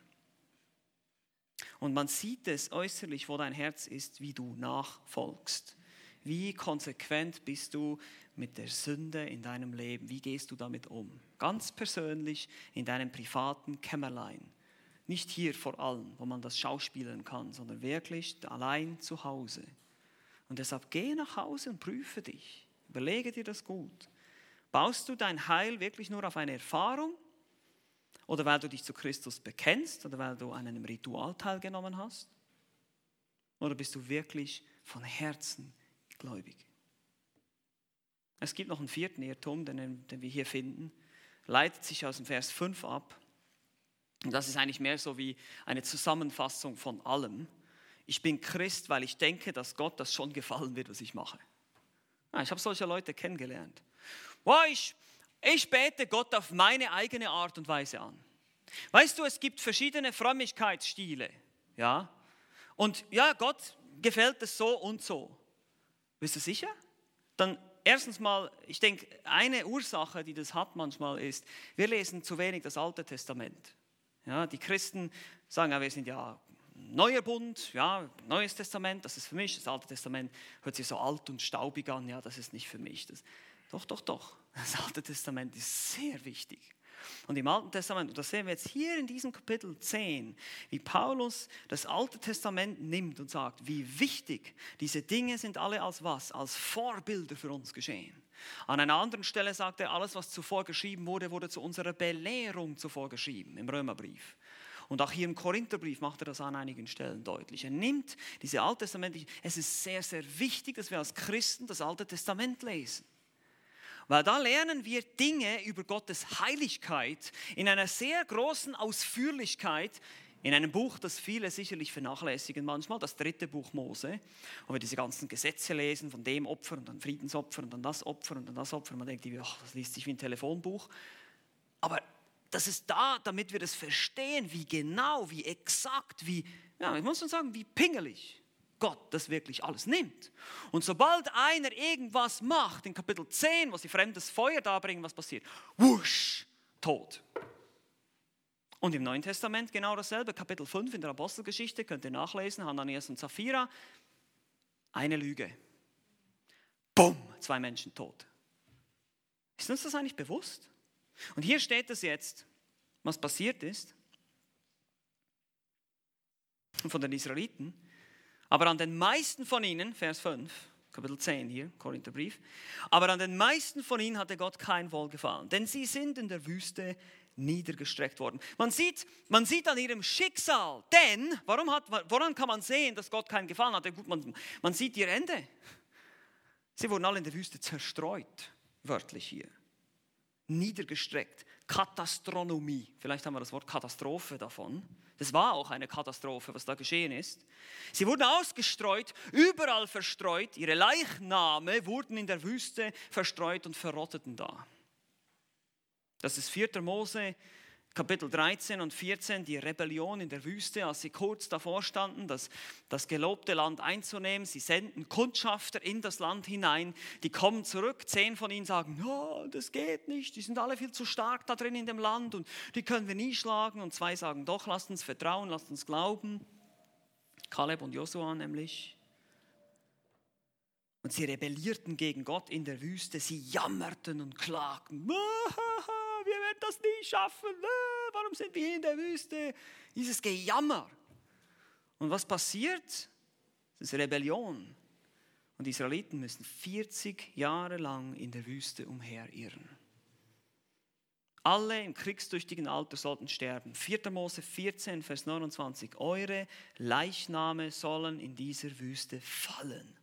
Und man sieht es äußerlich, wo dein Herz ist, wie du nachfolgst. Wie konsequent bist du mit der Sünde in deinem Leben? Wie gehst du damit um? Ganz persönlich in deinem privaten Kämmerlein. Nicht hier vor allem, wo man das schauspielen kann, sondern wirklich allein zu Hause. Und deshalb geh nach Hause und prüfe dich. Überlege dir das gut. Baust du dein Heil wirklich nur auf eine Erfahrung? Oder weil du dich zu Christus bekennst? Oder weil du an einem Ritual teilgenommen hast? Oder bist du wirklich von Herzen gläubig? Es gibt noch einen vierten Irrtum, den, den wir hier finden. Leitet sich aus dem Vers 5 ab. Und das ist eigentlich mehr so wie eine Zusammenfassung von allem. Ich bin Christ, weil ich denke, dass Gott das schon gefallen wird, was ich mache. Ah, ich habe solche Leute kennengelernt. Wow, ich, ich bete Gott auf meine eigene Art und Weise an. Weißt du, es gibt verschiedene Frömmigkeitsstile. Ja? Und ja, Gott gefällt es so und so. Bist du sicher? Dann erstens mal, ich denke, eine Ursache, die das hat manchmal ist, wir lesen zu wenig das Alte Testament. Ja, die Christen sagen, ja, wir sind ja Neuer Bund, ja, Neues Testament, das ist für mich. Das Alte Testament hört sich so alt und staubig an, ja, das ist nicht für mich. Das, doch, doch, doch. Das Alte Testament ist sehr wichtig. Und im Alten Testament, und das sehen wir jetzt hier in diesem Kapitel 10, wie Paulus das Alte Testament nimmt und sagt, wie wichtig diese Dinge sind alle als was? Als Vorbilder für uns geschehen. An einer anderen Stelle sagt er, alles, was zuvor geschrieben wurde, wurde zu unserer Belehrung zuvor geschrieben, im Römerbrief. Und auch hier im Korintherbrief macht er das an einigen Stellen deutlich. Er nimmt diese alttestamentliche, es ist sehr, sehr wichtig, dass wir als Christen das Alte Testament lesen. Weil da lernen wir Dinge über Gottes Heiligkeit in einer sehr großen Ausführlichkeit, in einem Buch, das viele sicherlich vernachlässigen manchmal, das dritte Buch Mose, wo wir diese ganzen Gesetze lesen, von dem Opfer und dann Friedensopfer und dann das Opfer und dann das Opfer. Man denkt, ach, das liest sich wie ein Telefonbuch. Aber das ist da, damit wir das verstehen, wie genau, wie exakt, wie, ja, ich muss schon sagen, wie pingelig Gott das wirklich alles nimmt. Und sobald einer irgendwas macht, in Kapitel 10, wo sie fremdes Feuer darbringen, was passiert? Wusch, tot. Und im Neuen Testament genau dasselbe, Kapitel 5 in der Apostelgeschichte, könnt ihr nachlesen, Hananias und Sapphira, eine Lüge. Bumm, zwei Menschen tot. Ist uns das eigentlich bewusst? Und hier steht es jetzt, was passiert ist von den Israeliten. Aber an den meisten von ihnen, Vers 5, Kapitel 10 hier, Korintherbrief, aber an den meisten von ihnen hatte Gott kein Wohlgefallen, denn sie sind in der Wüste niedergestreckt worden. Man sieht, man sieht an ihrem Schicksal, denn, warum hat, woran kann man sehen, dass Gott keinen Gefallen hatte? Gut, man, man sieht ihr Ende. Sie wurden alle in der Wüste zerstreut, wörtlich hier. Niedergestreckt. Katastronomie. Vielleicht haben wir das Wort Katastrophe davon. Das war auch eine Katastrophe, was da geschehen ist. Sie wurden ausgestreut, überall verstreut. Ihre Leichname wurden in der Wüste verstreut und verrotteten da. Das ist 4. Mose, Kapitel 13 und 14 die Rebellion in der Wüste, als sie kurz davor standen, das, das gelobte Land einzunehmen. Sie senden Kundschafter in das Land hinein, die kommen zurück. Zehn von ihnen sagen, no, das geht nicht, die sind alle viel zu stark da drin in dem Land und die können wir nie schlagen. Und zwei sagen, doch, lasst uns vertrauen, lasst uns glauben. Kaleb und Josua nämlich. Und sie rebellierten gegen Gott in der Wüste, sie jammerten und klagten [LAUGHS] werden das nie schaffen, äh, warum sind wir in der Wüste? Dieses Gejammer. Und was passiert? Das ist Rebellion. Und die Israeliten müssen 40 Jahre lang in der Wüste umherirren. Alle im kriegstüchtigen Alter sollten sterben. 4. Mose 14, Vers 29. Eure Leichname sollen in dieser Wüste fallen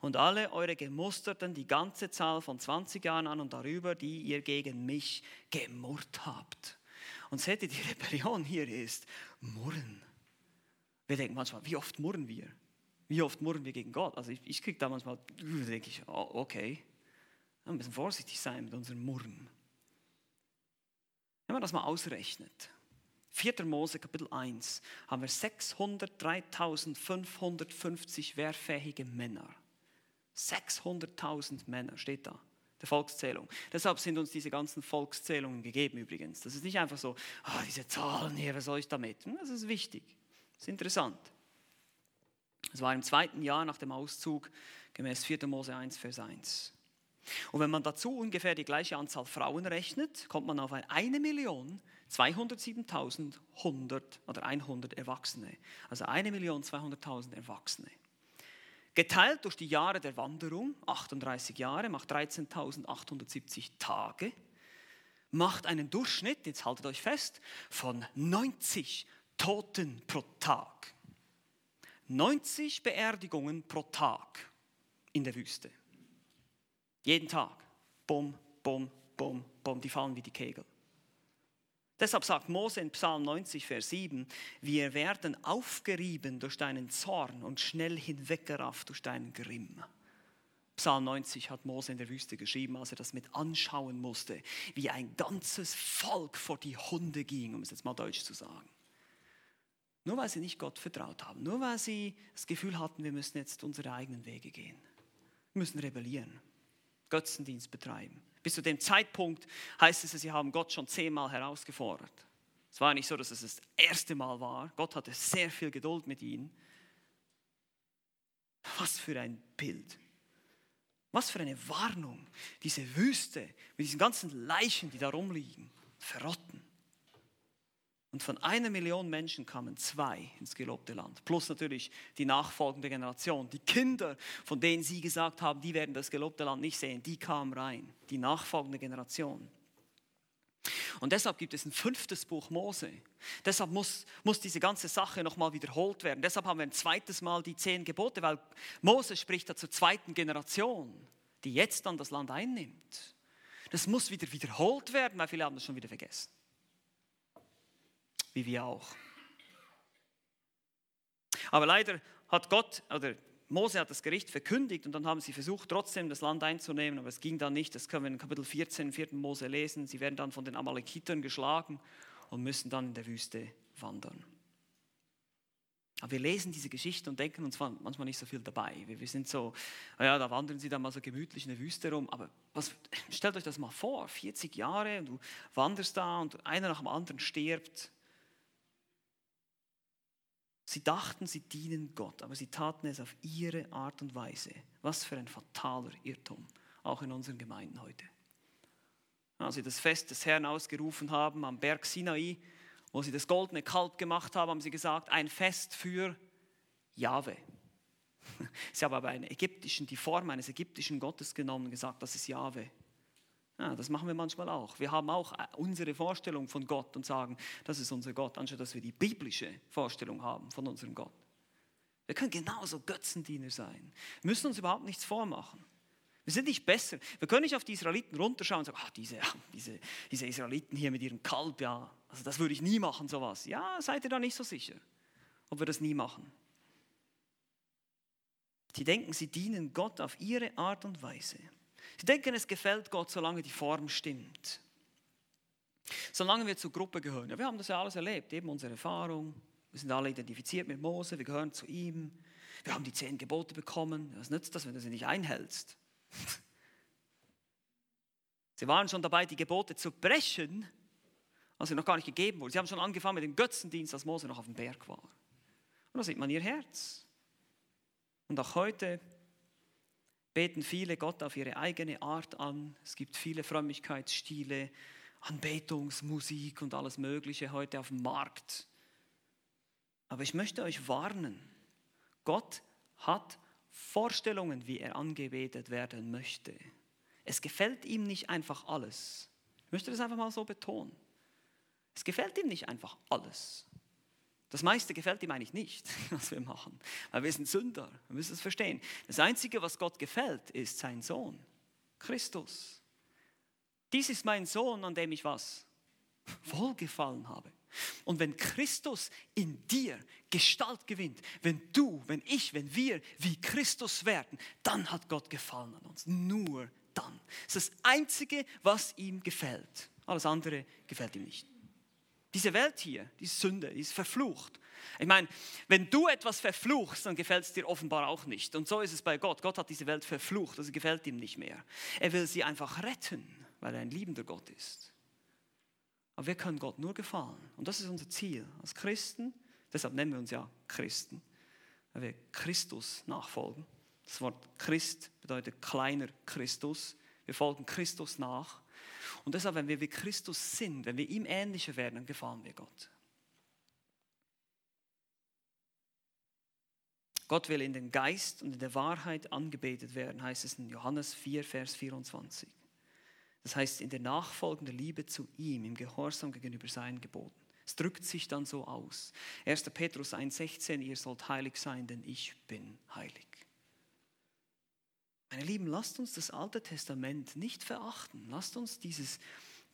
und alle eure Gemusterten die ganze Zahl von 20 Jahren an und darüber, die ihr gegen mich gemurrt habt. Und seht ihr, die Rebellion hier ist Murren. Wir denken manchmal, wie oft murren wir? Wie oft murren wir gegen Gott? Also ich, ich kriege da manchmal, denke ich, oh, okay, wir müssen vorsichtig sein mit unserem Murren. Wenn man das mal ausrechnet, 4. Mose Kapitel 1 haben wir 603.550 wehrfähige Männer. 600.000 Männer steht da, der Volkszählung. Deshalb sind uns diese ganzen Volkszählungen gegeben übrigens. Das ist nicht einfach so, ah, diese Zahlen hier, was soll ich damit? Hm, das ist wichtig, das ist interessant. Es war im zweiten Jahr nach dem Auszug, gemäß 4. Mose 1, Vers 1. Und wenn man dazu ungefähr die gleiche Anzahl Frauen rechnet, kommt man auf 1.207.100 oder 100 Erwachsene. Also 1.200.000 Erwachsene. Geteilt durch die Jahre der Wanderung, 38 Jahre, macht 13.870 Tage, macht einen Durchschnitt, jetzt haltet euch fest, von 90 Toten pro Tag. 90 Beerdigungen pro Tag in der Wüste. Jeden Tag. Bum, bum, bum, bum, die fallen wie die Kegel. Deshalb sagt Mose in Psalm 90, Vers 7, wir werden aufgerieben durch deinen Zorn und schnell hinweggerafft durch deinen Grimm. Psalm 90 hat Mose in der Wüste geschrieben, als er das mit anschauen musste, wie ein ganzes Volk vor die Hunde ging, um es jetzt mal deutsch zu sagen. Nur weil sie nicht Gott vertraut haben, nur weil sie das Gefühl hatten, wir müssen jetzt unsere eigenen Wege gehen, wir müssen rebellieren, Götzendienst betreiben. Bis zu dem Zeitpunkt heißt es, sie haben Gott schon zehnmal herausgefordert. Es war nicht so, dass es das erste Mal war. Gott hatte sehr viel Geduld mit ihnen. Was für ein Bild. Was für eine Warnung. Diese Wüste mit diesen ganzen Leichen, die da rumliegen, verrotten. Und von einer Million Menschen kamen zwei ins gelobte Land. Plus natürlich die nachfolgende Generation. Die Kinder, von denen sie gesagt haben, die werden das gelobte Land nicht sehen, die kamen rein. Die nachfolgende Generation. Und deshalb gibt es ein fünftes Buch Mose. Deshalb muss, muss diese ganze Sache nochmal wiederholt werden. Deshalb haben wir ein zweites Mal die zehn Gebote, weil Mose spricht da zur zweiten Generation, die jetzt dann das Land einnimmt. Das muss wieder wiederholt werden, weil viele haben das schon wieder vergessen wie wir auch. Aber leider hat Gott, oder Mose hat das Gericht verkündigt und dann haben sie versucht, trotzdem das Land einzunehmen, aber es ging dann nicht. Das können wir in Kapitel 14, 4. Mose lesen. Sie werden dann von den Amalekitern geschlagen und müssen dann in der Wüste wandern. Aber wir lesen diese Geschichte und denken uns manchmal nicht so viel dabei. Wir sind so, ja, da wandern sie dann mal so gemütlich in der Wüste rum. Aber was, stellt euch das mal vor, 40 Jahre und du wanderst da und einer nach dem anderen stirbt. Sie dachten, sie dienen Gott, aber sie taten es auf ihre Art und Weise. Was für ein fataler Irrtum, auch in unseren Gemeinden heute. Als sie das Fest des Herrn ausgerufen haben am Berg Sinai, wo sie das goldene Kalb gemacht haben, haben sie gesagt, ein Fest für Jahwe. [LAUGHS] Sie haben aber eine ägyptischen, die Form eines ägyptischen Gottes genommen und gesagt, das ist Jahwe. Ja, das machen wir manchmal auch. Wir haben auch äh, unsere Vorstellung von Gott und sagen, das ist unser Gott, anstatt dass wir die biblische Vorstellung haben von unserem Gott. Wir können genauso Götzendiener sein. Wir müssen uns überhaupt nichts vormachen. Wir sind nicht besser. Wir können nicht auf die Israeliten runterschauen und sagen, ach, diese, diese, diese Israeliten hier mit ihrem Kalb, ja, also das würde ich nie machen, sowas. Ja, seid ihr da nicht so sicher, ob wir das nie machen. Sie denken, sie dienen Gott auf ihre Art und Weise. Sie denken, es gefällt Gott, solange die Form stimmt. Solange wir zur Gruppe gehören, ja, wir haben das ja alles erlebt, eben unsere Erfahrung, wir sind alle identifiziert mit Mose, wir gehören zu ihm, wir haben die zehn Gebote bekommen, was nützt das, wenn du sie nicht einhältst? [LAUGHS] Sie waren schon dabei, die Gebote zu brechen, als sie noch gar nicht gegeben wurden. Sie haben schon angefangen mit dem Götzendienst, als Mose noch auf dem Berg war. Und da sieht man ihr Herz. Und auch heute beten viele Gott auf ihre eigene Art an. Es gibt viele Frömmigkeitsstile, Anbetungsmusik und alles Mögliche heute auf dem Markt. Aber ich möchte euch warnen, Gott hat Vorstellungen, wie er angebetet werden möchte. Es gefällt ihm nicht einfach alles. Ich möchte das einfach mal so betonen. Es gefällt ihm nicht einfach alles. Das meiste gefällt ihm eigentlich nicht, [LAUGHS] was wir machen, weil wir sind Sünder. Wir müssen es verstehen. Das Einzige, was Gott gefällt, ist sein Sohn, Christus. Dies ist mein Sohn, an dem ich was? [LAUGHS] Wohlgefallen habe. Und wenn Christus in dir Gestalt gewinnt, wenn du, wenn ich, wenn wir wie Christus werden, dann hat Gott Gefallen an uns. Nur dann. Das ist das Einzige, was ihm gefällt. Alles andere gefällt ihm nicht. Diese Welt hier, die Sünde, die ist verflucht. Ich meine, wenn du etwas verfluchst, dann gefällt es dir offenbar auch nicht. Und so ist es bei Gott. Gott hat diese Welt verflucht, also gefällt ihm nicht mehr. Er will sie einfach retten, weil er ein liebender Gott ist. Aber wir können Gott nur gefallen. Und das ist unser Ziel als Christen. Deshalb nennen wir uns ja Christen, weil wir Christus nachfolgen. Das Wort Christ bedeutet kleiner Christus. Wir folgen Christus nach. Und deshalb, wenn wir wie Christus sind, wenn wir ihm ähnlicher werden, dann gefallen wir Gott. Gott will in den Geist und in der Wahrheit angebetet werden, heißt es in Johannes 4, Vers 24. Das heißt, in der nachfolgenden Liebe zu ihm, im Gehorsam gegenüber seinen Geboten. Es drückt sich dann so aus. 1. Petrus 1,16, ihr sollt heilig sein, denn ich bin heilig. Meine Lieben, lasst uns das Alte Testament nicht verachten. Lasst uns dieses,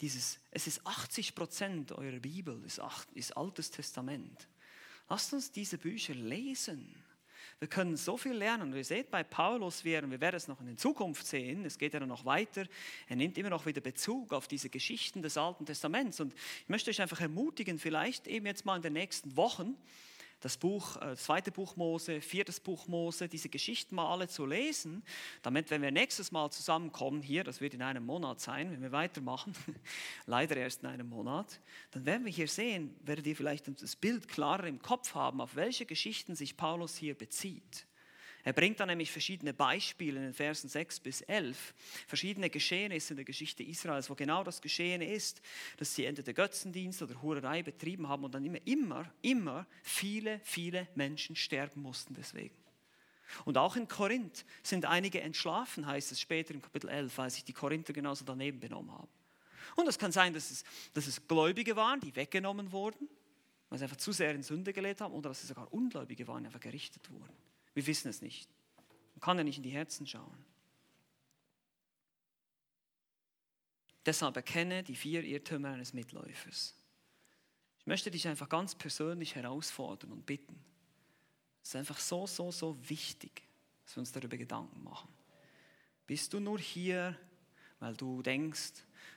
dieses es ist 80 Prozent eurer Bibel, ist, ist Altes Testament. Lasst uns diese Bücher lesen. Wir können so viel lernen. Ihr seht bei Paulus, und wir werden es noch in der Zukunft sehen, es geht ja noch weiter, er nimmt immer noch wieder Bezug auf diese Geschichten des Alten Testaments. Und ich möchte euch einfach ermutigen, vielleicht eben jetzt mal in den nächsten Wochen, das Buch, das äh, zweite Buch Mose, viertes Buch Mose, diese Geschichten mal alle zu lesen, damit, wenn wir nächstes Mal zusammenkommen, hier, das wird in einem Monat sein, wenn wir weitermachen, [LAUGHS] leider erst in einem Monat, dann werden wir hier sehen, werdet ihr vielleicht das Bild klarer im Kopf haben, auf welche Geschichten sich Paulus hier bezieht. Er bringt dann nämlich verschiedene Beispiele in den Versen 6 bis 11, verschiedene Geschehnisse in der Geschichte Israels, wo genau das geschehen ist, dass sie entweder Götzendienst oder Hurerei betrieben haben und dann immer, immer, immer viele, viele Menschen sterben mussten deswegen. Und auch in Korinth sind einige entschlafen, heißt es später im Kapitel 11, weil sich die Korinther genauso daneben benommen haben. Und es kann sein, dass es, dass es Gläubige waren, die weggenommen wurden, weil sie einfach zu sehr in Sünde gelebt haben, oder dass es sogar Ungläubige waren, die einfach gerichtet wurden. Wir wissen es nicht. Man kann ja nicht in die Herzen schauen. Deshalb erkenne die vier Irrtümer eines Mitläufers. Ich möchte dich einfach ganz persönlich herausfordern und bitten. Es ist einfach so, so, so wichtig, dass wir uns darüber Gedanken machen. Bist du nur hier, weil du denkst,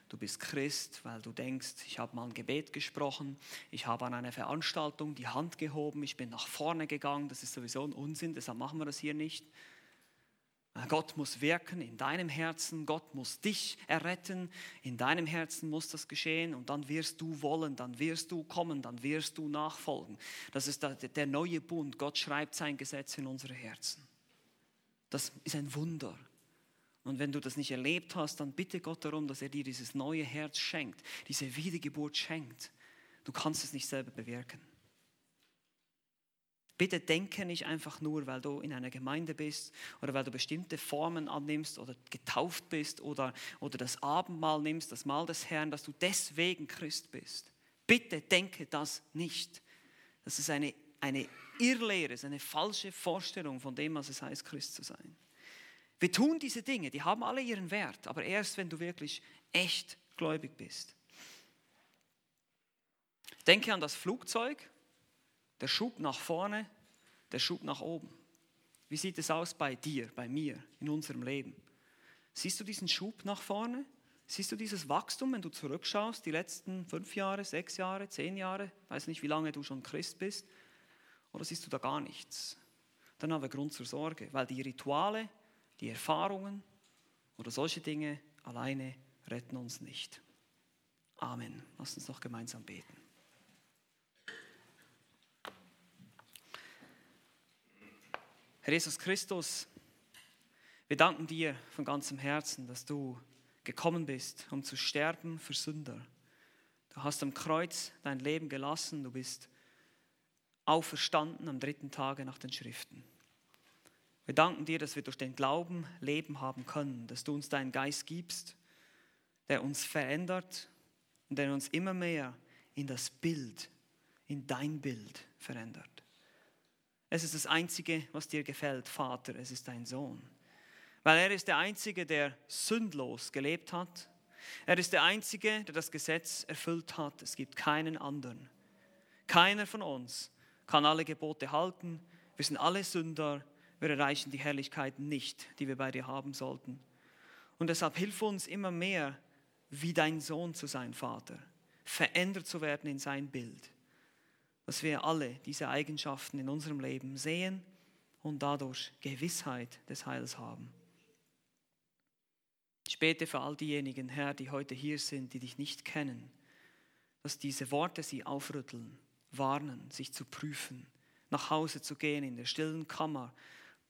du bist Christ, weil du denkst, ich habe mal ein Gebet gesprochen, ich habe an einer Veranstaltung die Hand gehoben, ich bin nach vorne gegangen, das ist sowieso ein Unsinn, deshalb machen wir das hier nicht. Gott muss wirken in deinem Herzen, Gott muss dich erretten, in deinem Herzen muss das geschehen und dann wirst du wollen, dann wirst du kommen, dann wirst du nachfolgen. Das ist der neue Bund, Gott schreibt sein Gesetz in unsere Herzen. Das ist ein Wunder. Und wenn du das nicht erlebt hast, dann bitte Gott darum, dass er dir dieses neue Herz schenkt, diese Wiedergeburt schenkt. Du kannst es nicht selber bewirken. Bitte denke nicht einfach nur, weil du in einer Gemeinde bist oder weil du bestimmte Formen annimmst oder getauft bist oder, oder das Abendmahl nimmst, das Mahl des Herrn, dass du deswegen Christ bist. Bitte denke das nicht. Das ist eine, eine Irrlehre, ist eine falsche Vorstellung von dem, was es heißt, Christ zu sein. Wir tun diese Dinge, die haben alle ihren Wert, aber erst wenn du wirklich echt gläubig bist. Denke an das Flugzeug, der Schub nach vorne, der Schub nach oben. Wie sieht es aus bei dir, bei mir, in unserem Leben? Siehst du diesen Schub nach vorne? Siehst du dieses Wachstum, wenn du zurückschaust, die letzten fünf Jahre, sechs Jahre, zehn Jahre, weiß nicht, wie lange du schon Christ bist, oder siehst du da gar nichts? Dann haben wir Grund zur Sorge, weil die Rituale, die Erfahrungen oder solche Dinge alleine retten uns nicht. Amen. Lass uns noch gemeinsam beten. Herr Jesus Christus, wir danken dir von ganzem Herzen, dass du gekommen bist, um zu sterben für Sünder. Du hast am Kreuz dein Leben gelassen, du bist auferstanden am dritten Tage nach den Schriften. Wir danken dir, dass wir durch den Glauben Leben haben können, dass du uns deinen Geist gibst, der uns verändert und der uns immer mehr in das Bild, in dein Bild verändert. Es ist das Einzige, was dir gefällt, Vater, es ist dein Sohn. Weil er ist der Einzige, der sündlos gelebt hat. Er ist der Einzige, der das Gesetz erfüllt hat. Es gibt keinen anderen. Keiner von uns kann alle Gebote halten. Wir sind alle Sünder. Wir erreichen die Herrlichkeit nicht, die wir bei dir haben sollten. Und deshalb hilf uns immer mehr, wie dein Sohn zu sein, Vater. Verändert zu werden in sein Bild. Dass wir alle diese Eigenschaften in unserem Leben sehen und dadurch Gewissheit des Heils haben. Ich bete für all diejenigen, Herr, die heute hier sind, die dich nicht kennen, dass diese Worte sie aufrütteln warnen, sich zu prüfen, nach Hause zu gehen, in der stillen Kammer,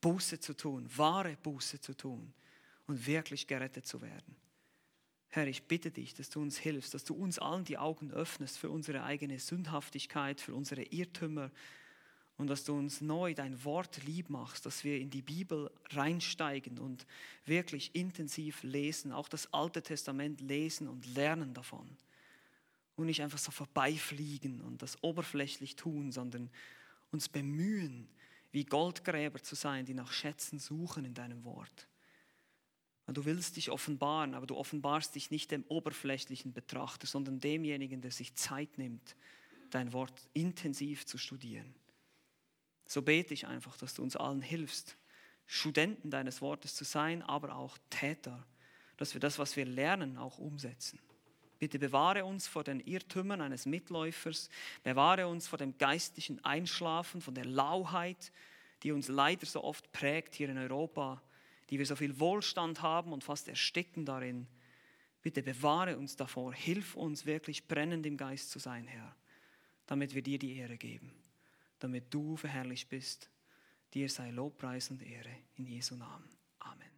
Buße zu tun, wahre Buße zu tun und wirklich gerettet zu werden. Herr, ich bitte dich, dass du uns hilfst, dass du uns allen die Augen öffnest für unsere eigene Sündhaftigkeit, für unsere Irrtümer und dass du uns neu dein Wort lieb machst, dass wir in die Bibel reinsteigen und wirklich intensiv lesen, auch das Alte Testament lesen und lernen davon und nicht einfach so vorbeifliegen und das oberflächlich tun, sondern uns bemühen, wie Goldgräber zu sein, die nach Schätzen suchen in deinem Wort. Du willst dich offenbaren, aber du offenbarst dich nicht dem oberflächlichen Betrachter, sondern demjenigen, der sich Zeit nimmt, dein Wort intensiv zu studieren. So bete ich einfach, dass du uns allen hilfst, Studenten deines Wortes zu sein, aber auch Täter, dass wir das, was wir lernen, auch umsetzen. Bitte bewahre uns vor den Irrtümern eines Mitläufers, bewahre uns vor dem geistlichen Einschlafen, von der Lauheit, die uns leider so oft prägt hier in Europa, die wir so viel Wohlstand haben und fast ersticken darin. Bitte bewahre uns davor, hilf uns wirklich brennend im Geist zu sein, Herr, damit wir dir die Ehre geben, damit du verherrlicht bist. Dir sei Lobpreis und Ehre in Jesu Namen. Amen.